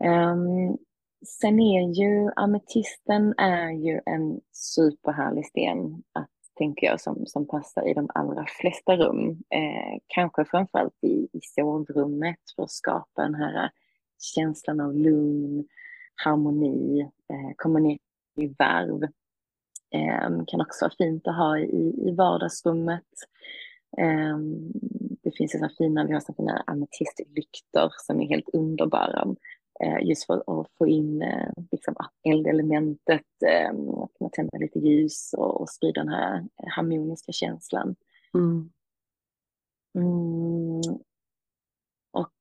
Um, sen är ju ametisten är ju en superhärlig sten att tänker jag som, som passar i de allra flesta rum. Eh, kanske framförallt i, i sovrummet för att skapa den här känslan av lugn, harmoni, eh, komma ner i varv. Eh, kan också vara fint att ha i, i vardagsrummet. Eh, det finns ju så fina, vi har så fina ametistlyktor som är helt underbara. Eh, just för att få in eh, liksom, eldelementet, eh, att kunna tända lite ljus och, och sprida den här harmoniska känslan. Mm. Mm. Och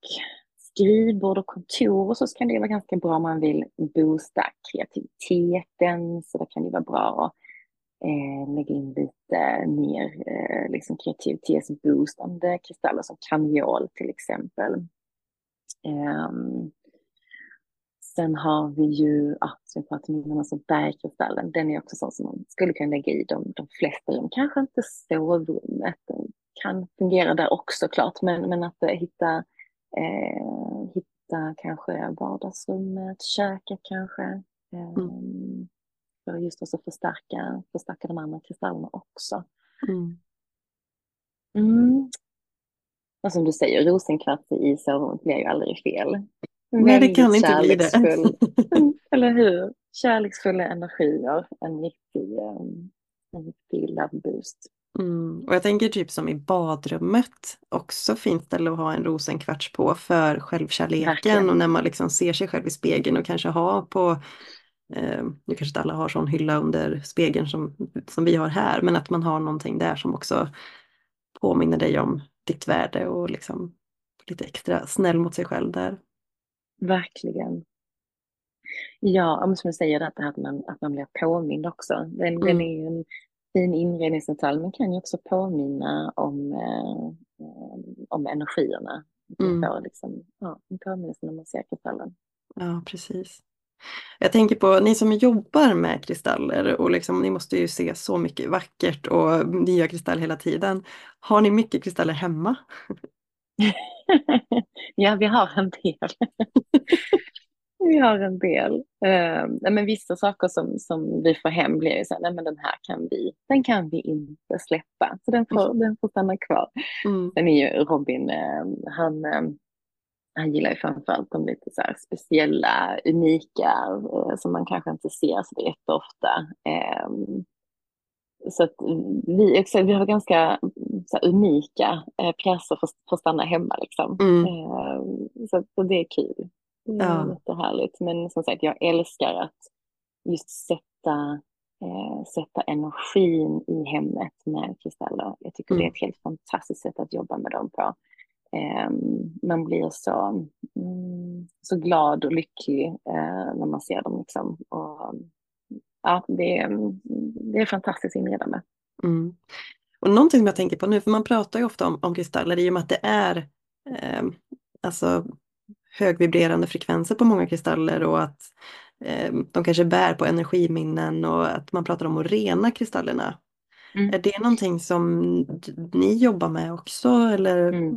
skrivbord och kontor och så kan det vara ganska bra om man vill boosta kreativiteten. Så det kan det vara bra att eh, lägga in lite mer eh, liksom kreativitetsboostande kristaller som kamiol till exempel. Um, Sen har vi ju, ah, som vi pratade om innan, alltså bergkristallen. Den är också sån som man skulle kunna lägga i de, de flesta rum. Kanske inte sovrummet, den kan fungera där också klart, men, men att hitta, eh, hitta kanske vardagsrummet, köket kanske. Eh, mm. För just också förstärka, förstärka de andra kristallerna också. Mm. Mm. Och som du säger, rosenkvarts i sovrummet blir ju aldrig fel. Nej, det kan inte bli det. <laughs> Eller hur? Kärleksfulla energier, en riktig, ehm, en riktig love boost. Mm. Och jag tänker typ som i badrummet, också fint ställe att ha en rosenkvarts på för självkärleken Verkligen. och när man liksom ser sig själv i spegeln och kanske ha på eh, nu kanske inte alla har sån hylla under spegeln som, som vi har här, men att man har någonting där som också påminner dig om ditt värde och liksom lite extra snäll mot sig själv där. Verkligen. Ja, som jag säger, att, att, man, att man blir påmind också. Den, mm. den är ju en fin inredningsdetalj men kan ju också påminna om, eh, om energierna. Mm. Får liksom, ja, en påminnelse när man ser kristallen. Ja, precis. Jag tänker på ni som jobbar med kristaller och liksom, ni måste ju se så mycket vackert och nya kristaller hela tiden. Har ni mycket kristaller hemma? <laughs> ja, vi har en del. <laughs> vi har en del. Uh, men vissa saker som, som vi får hem blir ju så här, nej men den här kan vi, den kan vi inte släppa. Så den får, mm. den får stanna kvar. Mm. Sen är ju Robin, uh, han, uh, han gillar ju framförallt de lite så speciella, unika, eh, som man kanske inte ser så jätteofta. Um, så att vi, vi har ganska så unika eh, pjäser för att stanna hemma. Liksom. Mm. Eh, så, så, det är kul. Det är ja. jättehärligt. Men som sagt, jag älskar att just sätta, eh, sätta energin i hemmet med kristaller. Jag tycker mm. det är ett helt fantastiskt sätt att jobba med dem på. Eh, man blir så, mm, så glad och lycklig eh, när man ser dem. Liksom. Och, ja, det, är, det är fantastiskt inredande. Mm. Och någonting som jag tänker på nu, för man pratar ju ofta om, om kristaller i och med att det är eh, alltså högvibrerande frekvenser på många kristaller och att eh, de kanske bär på energiminnen och att man pratar om att rena kristallerna. Mm. Är det någonting som ni jobbar med också eller? Mm.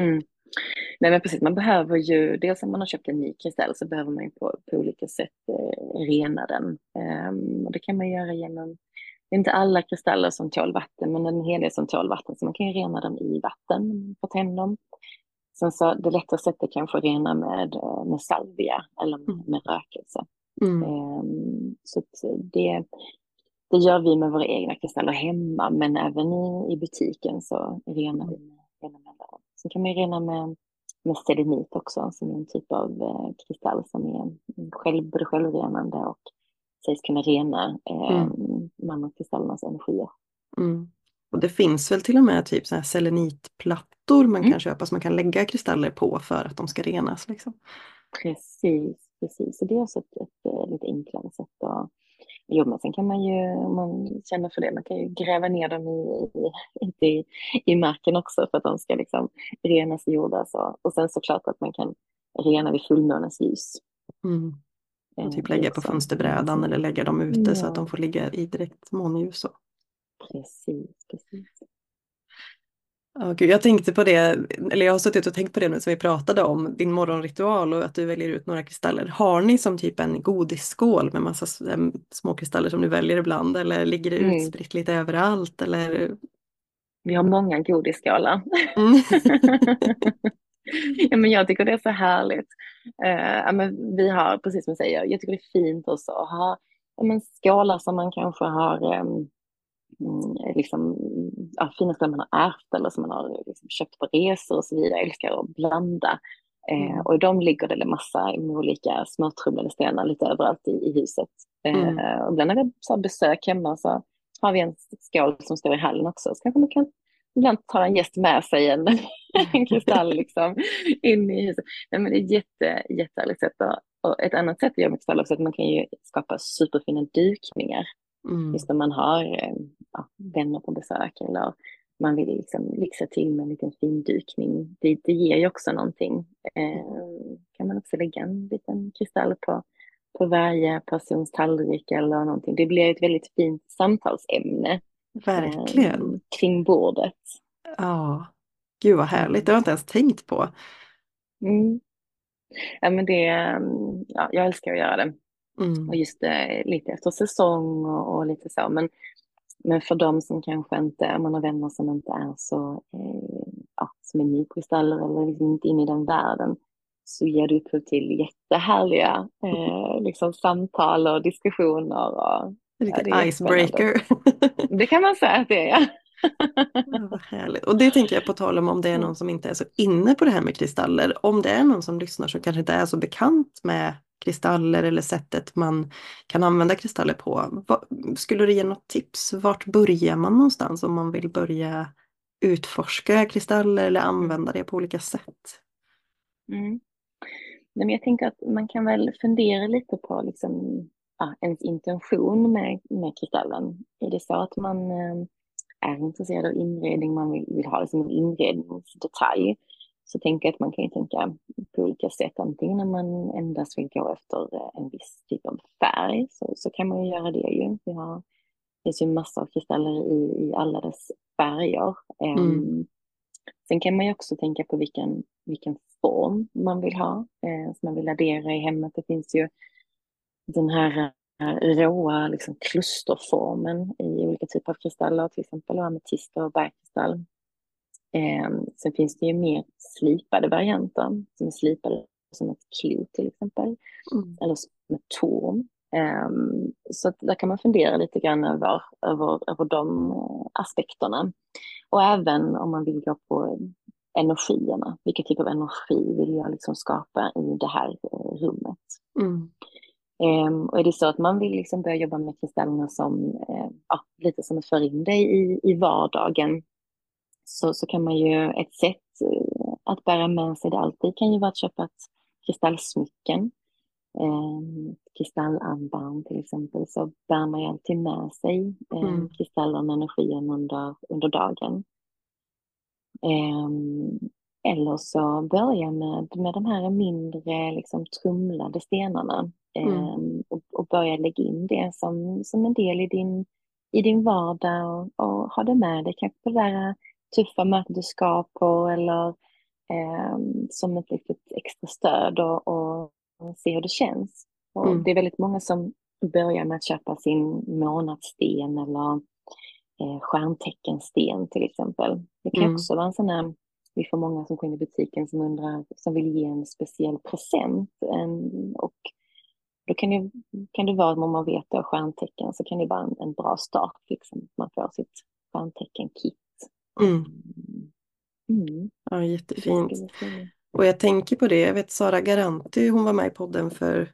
Mm. Nej men precis, man behöver ju, dels om man har köpt en ny kristall så behöver man ju på, på olika sätt eh, rena den. Um, och det kan man göra genom, det är inte alla kristaller som tål vatten, men en hel del som tål vatten, så man kan ju rena dem i vatten på tändom. Sen så det lättaste sättet kanske att rena med, eh, med salvia eller med, mm. med rökelse. Mm. Um, så det, det gör vi med våra egna kristaller hemma, men även i, i butiken så renar vi med, med Sen kan man rena med, med selenit också, som är en typ av eh, kristall som är själv, både självrenande och sägs kunna rena eh, mm. manokristallernas energier. Mm. Och det finns väl till och med typ så här selenitplattor man mm. kan köpa som man kan lägga kristaller på för att de ska renas. Liksom. Precis, precis. Så det är också ett, ett, ett eh, lite enklare sätt att Jo, men sen kan man ju, om man känner för det, man kan ju gräva ner dem i, i, i, i marken också för att de ska liksom renas i jord. Alltså. Och sen såklart att man kan rena vid fullmånens ljus. Mm. Och typ lägga på fönsterbrädan eller lägga dem ute ja. så att de får ligga i direkt månljus. Precis, precis. Oh, Gud, jag tänkte på det, eller jag har suttit och tänkt på det nu som vi pratade om, din morgonritual och att du väljer ut några kristaller. Har ni som typ en godisskål med massa små kristaller som du väljer ibland eller ligger det mm. utspritt lite överallt? Eller? Vi har många godisskålar. Mm. <laughs> <laughs> ja, men jag tycker det är så härligt. Uh, men vi har, precis som du säger, jag tycker det är fint också att ha ja, men skålar som man kanske har um, liksom, ja, fina ställen man har ärvt eller som man har liksom, köpt på resor och så vidare. Jag älskar att blanda. Eh, mm. och i dem ligger det en massa olika smörtrumlade stenar lite överallt i, i huset. Eh, mm. och ibland när vi har besök hemma så har vi en skål som står i hallen också. Så kanske man kan ibland ta en gäst med sig en, <laughs> en kristall liksom, in i huset. Nej, men det är ett jätte, jättehärligt sätt. Och, och ett annat sätt att göra med kristall också är att man kan ju skapa superfina dukningar. Mm. Just när man har eh, ja, vänner på besök eller man vill liksom lyxa till med en liten findukning. Det, det ger ju också någonting. Eh, kan man också lägga en liten kristall på, på varje persons tallrik eller någonting. Det blir ett väldigt fint samtalsämne. Verkligen. Eh, kring bordet. Ja, gud vad härligt. Det har jag inte ens tänkt på. Mm. Ja, men det, ja, jag älskar att göra det. Mm. Och just eh, lite efter säsong och, och, lite så. Men, men för de som kanske inte, man har vänner som inte är så, eh, ja, som är nykristaller eller liksom inte inne i den världen, så ger det upphov till jättehärliga eh, liksom samtal och diskussioner. Och, Vilken ja, icebreaker. <laughs> det kan man säga att det är, ja. Vad härligt. Och det tänker jag på tal om om det är någon som inte är så inne på det här med kristaller. Om det är någon som lyssnar som kanske inte är så bekant med kristaller eller sättet man kan använda kristaller på. Skulle du ge något tips? Vart börjar man någonstans om man vill börja utforska kristaller eller använda det på olika sätt? Mm. Men jag tänker att man kan väl fundera lite på liksom, ja, ens intention med, med kristallen. Är det så att man eh, är intresserad av inredning, man vill, vill ha liksom en inredningsdetalj, så tänker jag att man kan ju tänka på olika sätt. Antingen när man endast vill gå efter eh, en viss typ av färg så, så kan man ju göra det ju. Vi har, det finns ju massor av kristaller i, i alla dess färger. Mm. Um, sen kan man ju också tänka på vilken, vilken form man vill ha, eh, som man vill addera i hemmet. Det finns ju den här eh, råa liksom, klusterformen i olika typer av kristaller, till exempel ametist och bergkristall. Eh, sen finns det ju mer slipade varianter som är slipade som ett klo till exempel. Mm. Eller som ett torn. Eh, så där kan man fundera lite grann över, över, över de eh, aspekterna. Och även om man vill gå på energierna. Vilken typ av energi vill jag liksom skapa i det här eh, rummet? Mm. Um, och är det så att man vill liksom börja jobba med kristallerna som, uh, ja, lite som att föra in dig i, i vardagen, så, så kan man ju, ett sätt eh, att bära med sig det alltid kan ju vara att köpa ett kristallsmycken. Eh, kristallarmband till exempel, så bär man ju alltid med sig eh, mm. kristallen och energin under, under dagen. Eh, eller så börja med, med de här mindre liksom, trumlade stenarna mm. Ehm, och, och, börja lägga in det som, som en del i din, i din vardag och, och ha det med dig. Kanske på det där tuffa möten du ska på eller eh, som ett litet extra stöd och, och, se hur det känns. Och mm. Det är väldigt många som börjar med att köpa sin månadssten eller eh, stjärnteckensten till exempel. Det kan mm. också vara en sån här, vi får många som går in i butiken som undrar, som vill ge en speciell present. En, och då kan det, kan det vara, om man vet då stjärntecken, så kan det vara en, en bra start, liksom. man får sitt stjärntecken-kit Mm. Mm. Ja, jättefint. Och jag tänker på det, jag vet Sara Garanti, hon var med i podden för,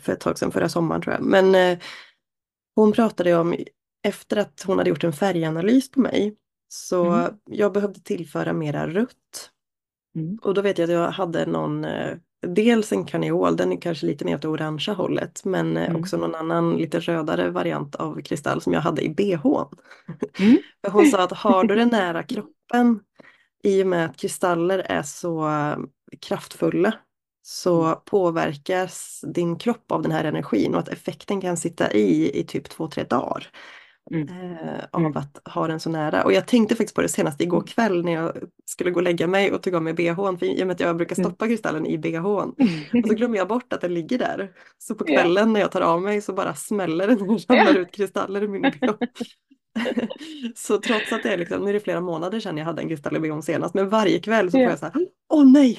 för ett tag sedan, förra sommaren tror jag. Men eh, hon pratade om, efter att hon hade gjort en färganalys på mig, så mm. jag behövde tillföra mera rött. Mm. Och då vet jag att jag hade någon, eh, dels en karneol, den är kanske lite mer åt det orangea hållet, men eh, mm. också någon annan lite rödare variant av kristall som jag hade i bhn. Mm. <laughs> Hon sa att har du det nära kroppen, i och med att kristaller är så eh, kraftfulla, så mm. påverkas din kropp av den här energin och att effekten kan sitta i i typ två, tre dagar. Mm. Eh, av mm. att ha den så nära. Och jag tänkte faktiskt på det senast igår mm. kväll när jag skulle gå och lägga mig och tog av mig bhn. För i och med att jag brukar mm. stoppa kristallen i bhn. Och så glömmer jag bort att den ligger där. Så på kvällen när jag tar av mig så bara smäller den och ramlar ut kristaller i min bh. Så trots att det är liksom, nu är det flera månader sedan jag hade en kristall i bhn senast. Men varje kväll så får jag så här, åh nej!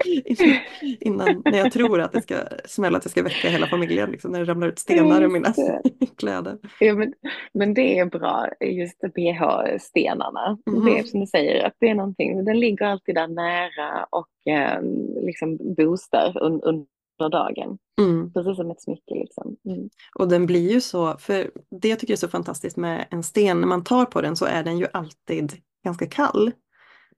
<laughs> Innan, när jag tror att det ska smälla, att jag ska väcka hela familjen, liksom, när det ramlar ut stenar ur mina <laughs> kläder. Ja, men, men det är bra, just bh-stenarna. Mm. Det är som du säger, att det är någonting, den ligger alltid där nära och eh, liksom boostar un, under dagen. Mm. Precis som ett smycke. Liksom. Mm. Och den blir ju så, för det jag tycker är så fantastiskt med en sten, när man tar på den så är den ju alltid ganska kall.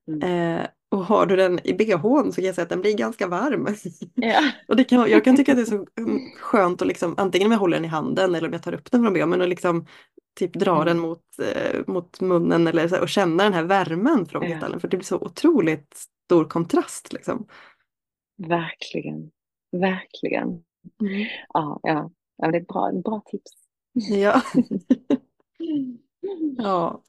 Mm. Eh, och har du den i bhn så kan jag säga att den blir ganska varm. Ja. <laughs> och det kan, jag kan tycka att det är så mm, skönt att liksom, antingen om jag håller den i handen eller om jag tar upp den från bhn, att liksom typ dra mm. den mot, eh, mot munnen eller så, och känna den här värmen från. Ja. För det blir så otroligt stor kontrast. Liksom. Verkligen, verkligen. Mm. Ja, ja. ja, det är ett bra, bra tips. Ja. <laughs> ja,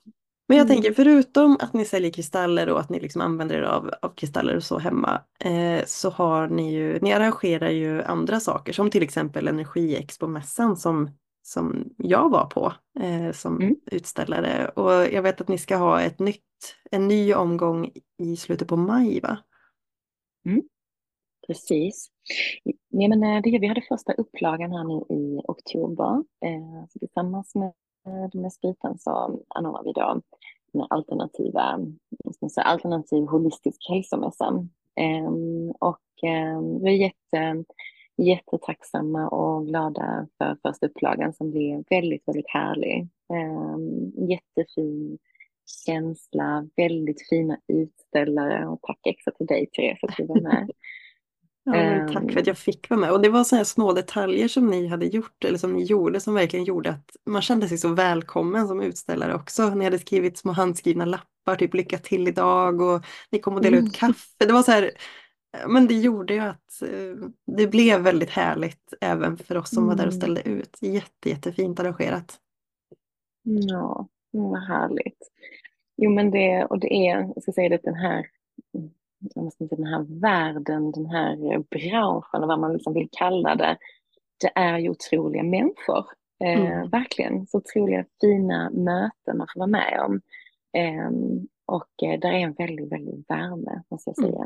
men jag mm. tänker förutom att ni säljer kristaller och att ni liksom använder er av, av kristaller och så hemma eh, så har ni ju, ni arrangerar ju andra saker som till exempel Energiexpo-mässan som, som jag var på eh, som mm. utställare och jag vet att ni ska ha ett nytt, en ny omgång i slutet på maj va? Mm. Precis. Nej, men eh, det, vi hade första upplagan här nu i oktober. Eh, så tillsammans med med spriten så anordnar vi då den alternativa, säga, alternativ holistisk hälsomässa. Ehm, och ehm, vi är jätte, jättetacksamma och glada för första upplagan som blev väldigt, väldigt härlig. Ehm, jättefin känsla, väldigt fina utställare och tack extra till dig Therese att du var med. <laughs> Ja, tack för att jag fick vara med. Och det var sådana små detaljer som ni hade gjort, eller som ni gjorde, som verkligen gjorde att man kände sig så välkommen som utställare också. Ni hade skrivit små handskrivna lappar, typ lycka till idag och ni kom och delade mm. ut kaffe. Det var så här, men det gjorde ju att eh, det blev väldigt härligt även för oss som mm. var där och mm. ställde ut. Jätte, jättefint arrangerat. Ja, vad härligt. Jo men det, och det är, jag ska säga det, den här den här världen, den här branschen, vad man liksom vill kalla det, det är ju otroliga människor. Eh, mm. Verkligen, så otroliga fina möten man får vara med om. Eh, och eh, där är en väldigt, väldigt värme, måste jag mm. säga.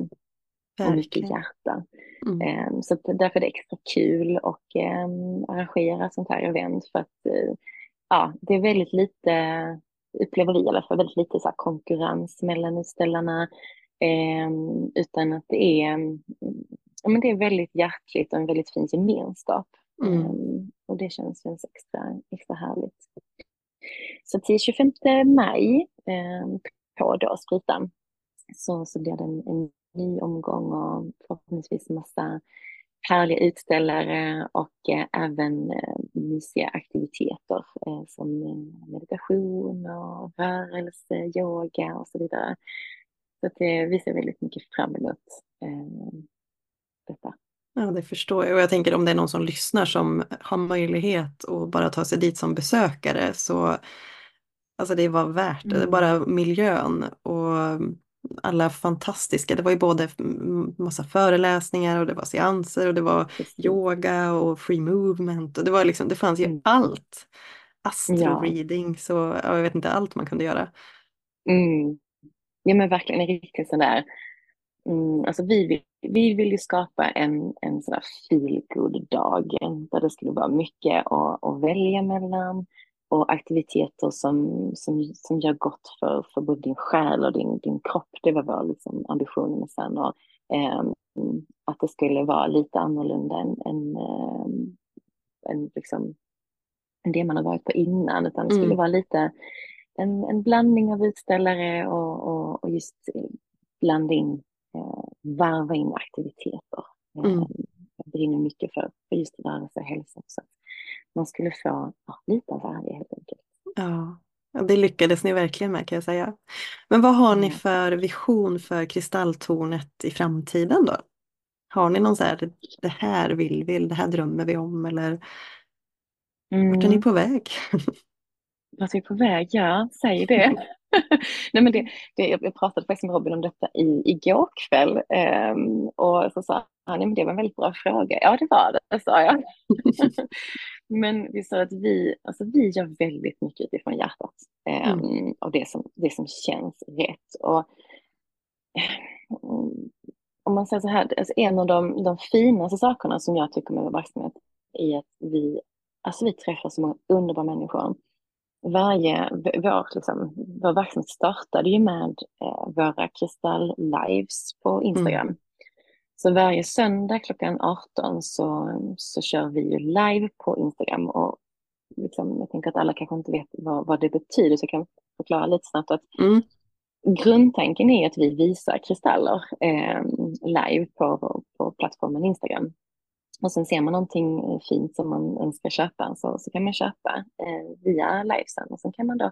Mm. Och mycket hjärta. Mm. Eh, så därför är det extra kul att ehm, arrangera sånt här event för att eh, ja, det är väldigt lite, upplever vi i alla fall, väldigt lite så konkurrens mellan utställarna. Eh, utan att det är, ja, men det är väldigt hjärtligt och en väldigt fin gemenskap. Mm. Eh, och det känns, känns extra, extra härligt. Så till 25 maj eh, på då Spritan så, så blir det en, en ny omgång och förhoppningsvis massa härliga utställare och eh, även eh, mysiga aktiviteter eh, som meditation och rörelse, yoga och så vidare. Så det, vi ser väldigt mycket fram emot eh, detta. Ja, det förstår jag. Och jag tänker om det är någon som lyssnar som har möjlighet att bara ta sig dit som besökare så alltså det var värt det. Mm. Bara miljön och alla fantastiska, det var ju både massa föreläsningar och det var seanser och det var Precis. yoga och free movement och det var liksom, det fanns ju mm. allt. Astro ja. så ja, jag vet inte allt man kunde göra. Mm. Ja men verkligen en riktig sån där, mm, alltså vi vill, vi vill ju skapa en, en sån där feel dag där det skulle vara mycket att, att välja mellan och aktiviteter som, som, som gör gott för, för både din själ och din, din kropp. Det var vår liksom, ambition med sen. Och, eh, att det skulle vara lite annorlunda än, än, eh, än, liksom, än det man har varit på innan. Utan det skulle mm. vara lite en, en blandning av utställare och, och, och just blanda in, eh, varva in aktiviteter. Mm. Eh, jag brinner mycket för, för just rörelse och hälsa. Så man skulle få ja, lite av varje helt enkelt. Ja. Det lyckades ni verkligen med kan jag säga. Men vad har ni mm. för vision för Kristalltornet i framtiden då? Har ni någon så här, det här vill vi, det här drömmer vi om eller mm. vart är ni mm. på väg? <laughs> vart är vi på väg? Ja, säg det. <laughs> Nej, men det, det, jag pratade faktiskt med Robin om detta i, igår kväll um, och så sa han, men det var en väldigt bra fråga. Ja, det var det, sa jag. <laughs> men vi sa att vi, alltså, vi gör väldigt mycket utifrån hjärtat um, mm. och det som, det som känns rätt. Och, um, om man säger så här, alltså en av de, de finaste sakerna som jag tycker med vår verksamhet är att vi, alltså vi träffar så många underbara människor varje, vår, liksom, vår verksamhet startade ju med eh, våra kristall-lives på Instagram. Mm. Så varje söndag klockan 18 så, så kör vi ju live på Instagram och liksom, jag tänker att alla kanske inte vet vad, vad det betyder så jag kan förklara lite snabbt att mm. grundtanken är att vi visar kristaller eh, live på, på plattformen Instagram. Och sen ser man någonting fint som man önskar köpa så, så kan man köpa eh, via livesen och sen kan man då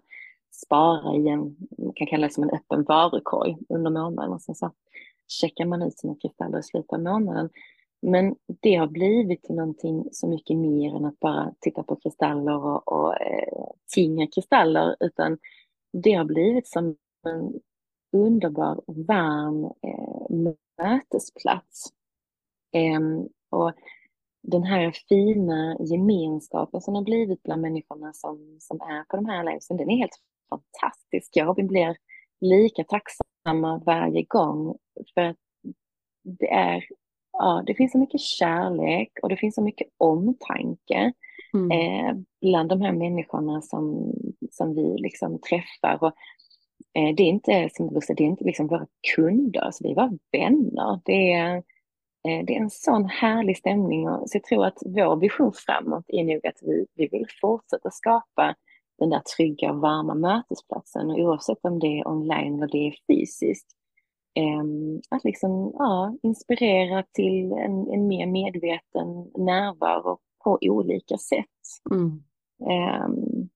spara i en, man kan kalla det som en öppen varukorg under månaden och sen så checkar man ut sina kristaller i slutet av månaden. Men det har blivit någonting så mycket mer än att bara titta på kristaller och, och eh, tinga kristaller utan det har blivit som en underbar, varm eh, mötesplats. Eh, och den här fina gemenskapen som har blivit bland människorna som, som är på de här livesen, den är helt fantastisk. Jag och Robin blir lika tacksamma varje gång för att det är, ja, det finns så mycket kärlek och det finns så mycket omtanke mm. eh, bland de här människorna som, som vi liksom träffar. Och, eh, det är inte, som du säger, det är inte liksom våra kunder, alltså det är våra vänner. Det är det är en sån härlig stämning och så jag tror att vår vision framåt är nog att vi, vi vill fortsätta skapa den där trygga och varma mötesplatsen och oavsett om det är online eller det är fysiskt. Ehm, att liksom, ja, inspirera till en, en mer medveten närvaro på olika sätt. Mm. Um,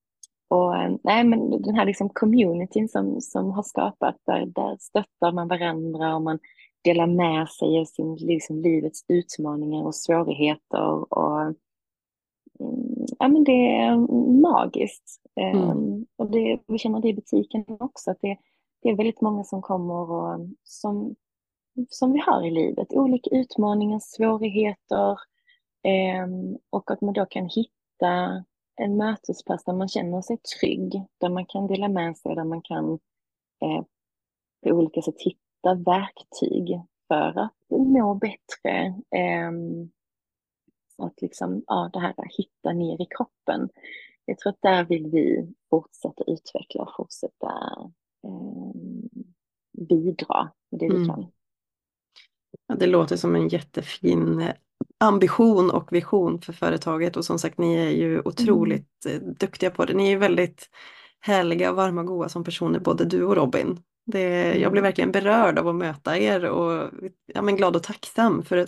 och nej, men den här liksom communityn som, som har skapat, där, där stöttar man varandra och man dela med sig av sin, liksom, livets utmaningar och svårigheter. Och, mm, ja, men det är magiskt. Mm. Um, och det, vi känner det i butiken också, att det, det är väldigt många som kommer och som, som vi har i livet. Olika utmaningar, svårigheter um, och att man då kan hitta en mötesplats där man känner sig trygg, där man kan dela med sig, där man kan eh, på olika sätt hitta hitta verktyg för att må bättre. Um, att liksom, ja, det här att hitta ner i kroppen. Jag tror att där vill vi fortsätta utveckla och fortsätta um, bidra med det vi mm. kan. Ja, det låter som en jättefin ambition och vision för företaget och som sagt ni är ju otroligt mm. duktiga på det. Ni är väldigt härliga, varma och goa som personer både du och Robin. Det, jag blev verkligen berörd av att möta er och ja, men glad och tacksam för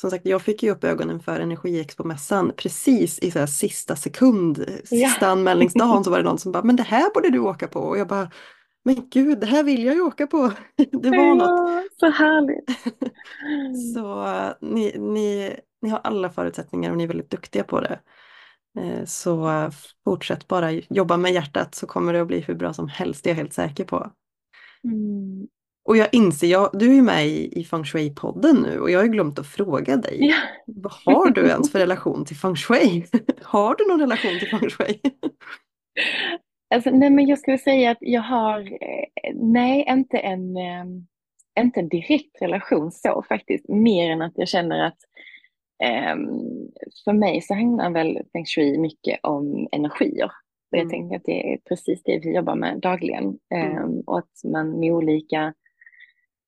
som sagt jag fick ju upp ögonen för Energiexpo-mässan precis i så här, sista sekund, sista ja. anmälningsdagen så var det någon som bara men det här borde du åka på och jag bara men gud det här vill jag ju åka på. <laughs> Det var ja, något. Så härligt. <laughs> så ni, ni, ni har alla förutsättningar och ni är väldigt duktiga på det. Eh, så fortsätt bara jobba med hjärtat så kommer det att bli hur bra som helst, det är jag helt säker på. Mm. Och jag inser, jag, du är ju med i, i Feng Shui-podden nu och jag har glömt att fråga dig. Ja. Vad har du ens för relation till Feng Shui? <laughs> har du någon relation till Feng Shui? alltså, nej men jag skulle säga att jag har, eh, nej inte en, eh, inte en direkt relation så faktiskt, mer än att jag känner att um, för mig så handlar väl Feng Shui mycket om energier. Och jag mm. tänker att det är precis det vi jobbar med dagligen. Mm. Um, och att man med olika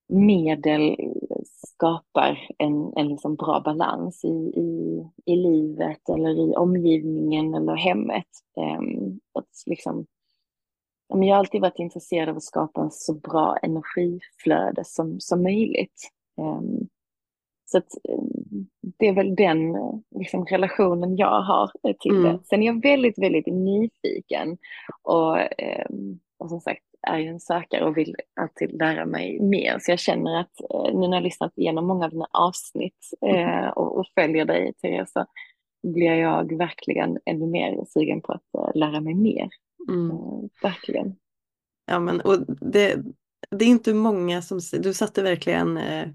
medel skapar en, en liksom bra balans i, i, i livet eller i omgivningen eller hemmet. Um, att liksom, jag har alltid varit intresserad av att skapa en så bra energiflöde som, som möjligt. Um, så att, det är väl den liksom, relationen jag har till mm. det. Sen är jag väldigt, väldigt nyfiken och, eh, och som sagt är ju en sökare och vill alltid lära mig mer. Så jag känner att eh, nu när jag har lyssnat igenom många av dina avsnitt eh, och, och, följer dig Therese så blir jag verkligen ännu mer sugen på att lära mig mer. Mm. verkligen. Ja men och det, det är inte många som, du satte verkligen eh,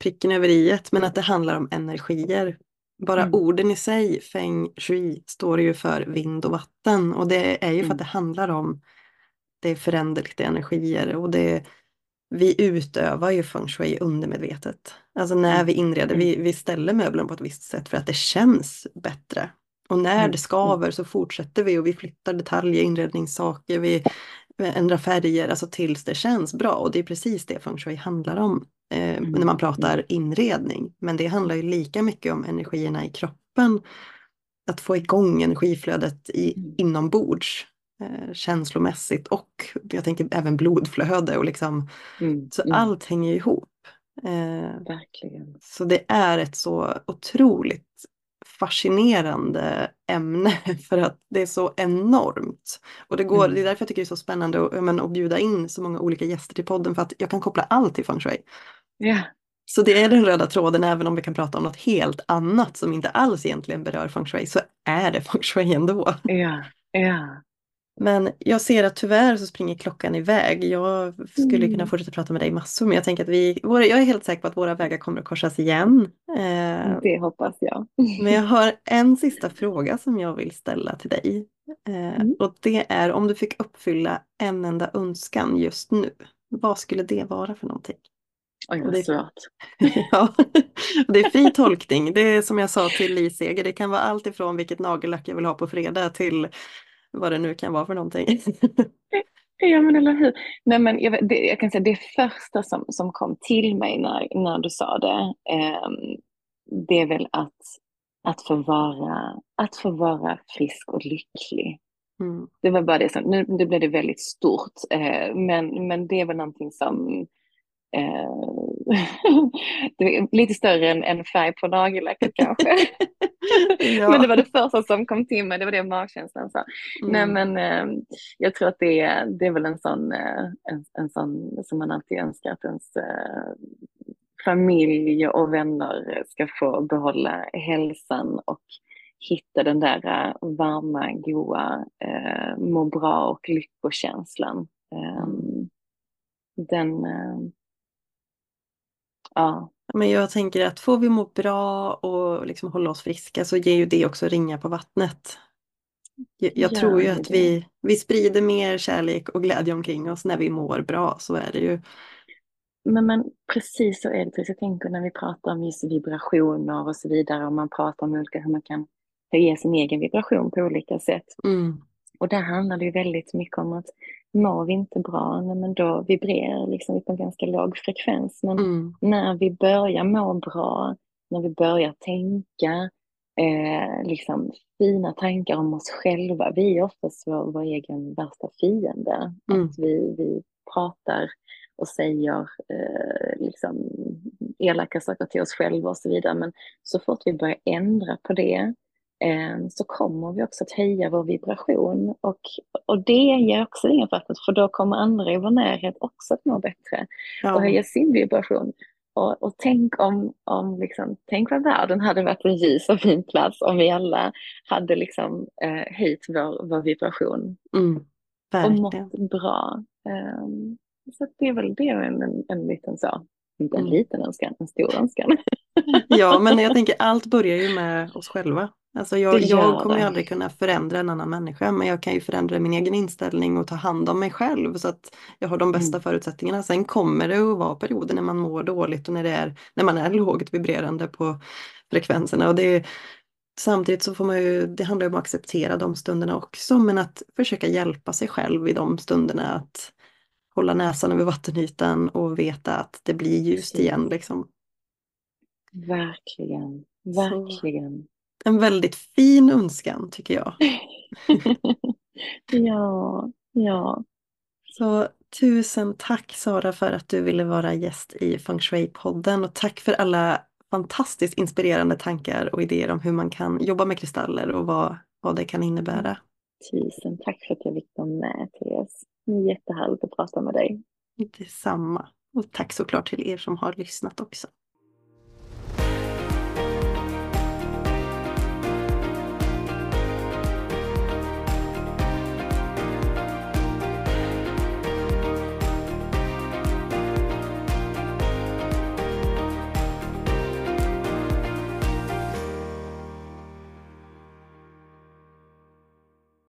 pricken över i men att det handlar om energier. Bara mm. orden i sig, feng shui, står ju för vind och vatten och det är ju för att mm. det handlar om det är föränderliga energier och det vi utövar ju feng shui undermedvetet. Alltså när mm. vi inreder, vi, vi ställer möblen på ett visst sätt för att det känns bättre. Och när det skaver så fortsätter vi och vi flyttar detaljer, inredningssaker, vi ändrar färger, alltså tills det känns bra. Och det är precis det feng shui handlar om eh, mm. när man pratar inredning. Men det handlar ju lika mycket om energierna i kroppen. Att få igång energiflödet i, mm. inombords eh, känslomässigt och jag tänker även blodflöde och liksom mm. så mm. allt hänger ihop. Eh, Verkligen. Så det är ett så otroligt fascinerande ämne <laughs> för att det är så enormt. Och det, går, mm. det är därför jag tycker det är så spännande att, men, att bjuda in så många olika gäster till podden för att jag kan koppla allt till feng shui. Yeah. Så det är den röda tråden även om vi kan prata om något helt annat som inte alls egentligen berör feng shui så är det feng shui ändå. Ja, ja. Men jag ser att tyvärr så springer klockan iväg. Jag skulle mm. kunna fortsätta prata med dig massor men jag tänker att vi, jag är helt säker på att våra vägar kommer att korsas igen. Eh, det hoppas jag. Men jag har <laughs> en sista fråga som jag vill ställa till dig. Eh, mm. Och det är om du fick uppfylla en enda önskan just nu. Vad skulle det vara för någonting? Oj, vad svårt. <laughs> ja, det är fri tolkning. Det är som jag sa till Li Seger, det kan vara allt ifrån vilket nagellack jag vill ha på fredag till vad det nu kan vara för någonting. <laughs> ja men eller hur. Nej, men jag, det, jag kan säga det första som, som kom till mig när, när du sa det, eh, det är väl att, att, få vara, att få vara frisk och lycklig. Mm. Det var bara det som, nu, nu blev det väldigt stort, eh, men, men det är väl någonting som Eh, <laughs> lite större än, än färg på nagellacket kanske. <laughs> ja. Men det var det första som kom till mig, det var det magkänslan sa. Mm. Nej men eh, jag tror att det är, det är väl en sån, eh, en, en sån som man alltid önskar att ens eh, familj och vänner ska få behålla hälsan och hitta den där uh, varma, goa, uh, må bra och lyckokänslan. Um, den, uh, Ja. Men jag tänker att får vi må bra och liksom hålla oss friska så ger ju det också ringa på vattnet. Jag, jag tror ju att vi, vi sprider mer kärlek och glädje omkring oss när vi mår bra, så är det ju. Men, men precis så är det. Jag tänker när vi pratar om just vibrationer och så vidare, och man pratar om olika, hur man kan höja sin egen vibration på olika sätt. Mm. Och där handlar det ju väldigt mycket om att mår vi inte bra, men då vibrerar liksom på en ganska låg frekvens. Men mm. när vi börjar må bra, när vi börjar tänka eh, liksom fina tankar om oss själva, vi är oftast vår, vår egen värsta fiende. Mm. Att vi, vi pratar och säger eh, liksom elaka saker till oss själva och så vidare. Men så fort vi börjar ändra på det Eh, så kommer vi också att höja vår vibration. Och, och det ger också vattnet, för då kommer andra i vår närhet också att må bättre ja. och höja sin vibration. Och, och, tänk om, om liksom, tänk vad världen hade varit en ljus och fin plats om vi alla hade liksom, eh, höjt vår, vår vibration. Mm, och mått bra. Um, så det är väl det en, en, en liten så, inte en mm. liten önskan, en stor önskan. <laughs> ja, men jag tänker allt börjar ju med oss själva. Alltså jag, jag kommer ju aldrig kunna förändra en annan människa men jag kan ju förändra min egen inställning och ta hand om mig själv så att jag har de bästa mm. förutsättningarna. Sen kommer det att vara perioder när man mår dåligt och när, det är, när man är lågt vibrerande på frekvenserna. Och det, samtidigt så får man ju, det handlar om att acceptera de stunderna också men att försöka hjälpa sig själv i de stunderna att hålla näsan över vattenytan och veta att det blir ljust igen. Liksom. Verkligen, verkligen. Så en väldigt fin önskan tycker jag. <laughs> ja, ja. Så tusen tack Sara för att du ville vara gäst i Feng Shui-podden och tack för alla fantastiskt inspirerande tankar och idéer om hur man kan jobba med kristaller och vad, vad det kan innebära. Tusen tack för att jag fick vara med Therese. Jättehärligt att prata med dig. Detsamma. Och tack såklart till er som har lyssnat också.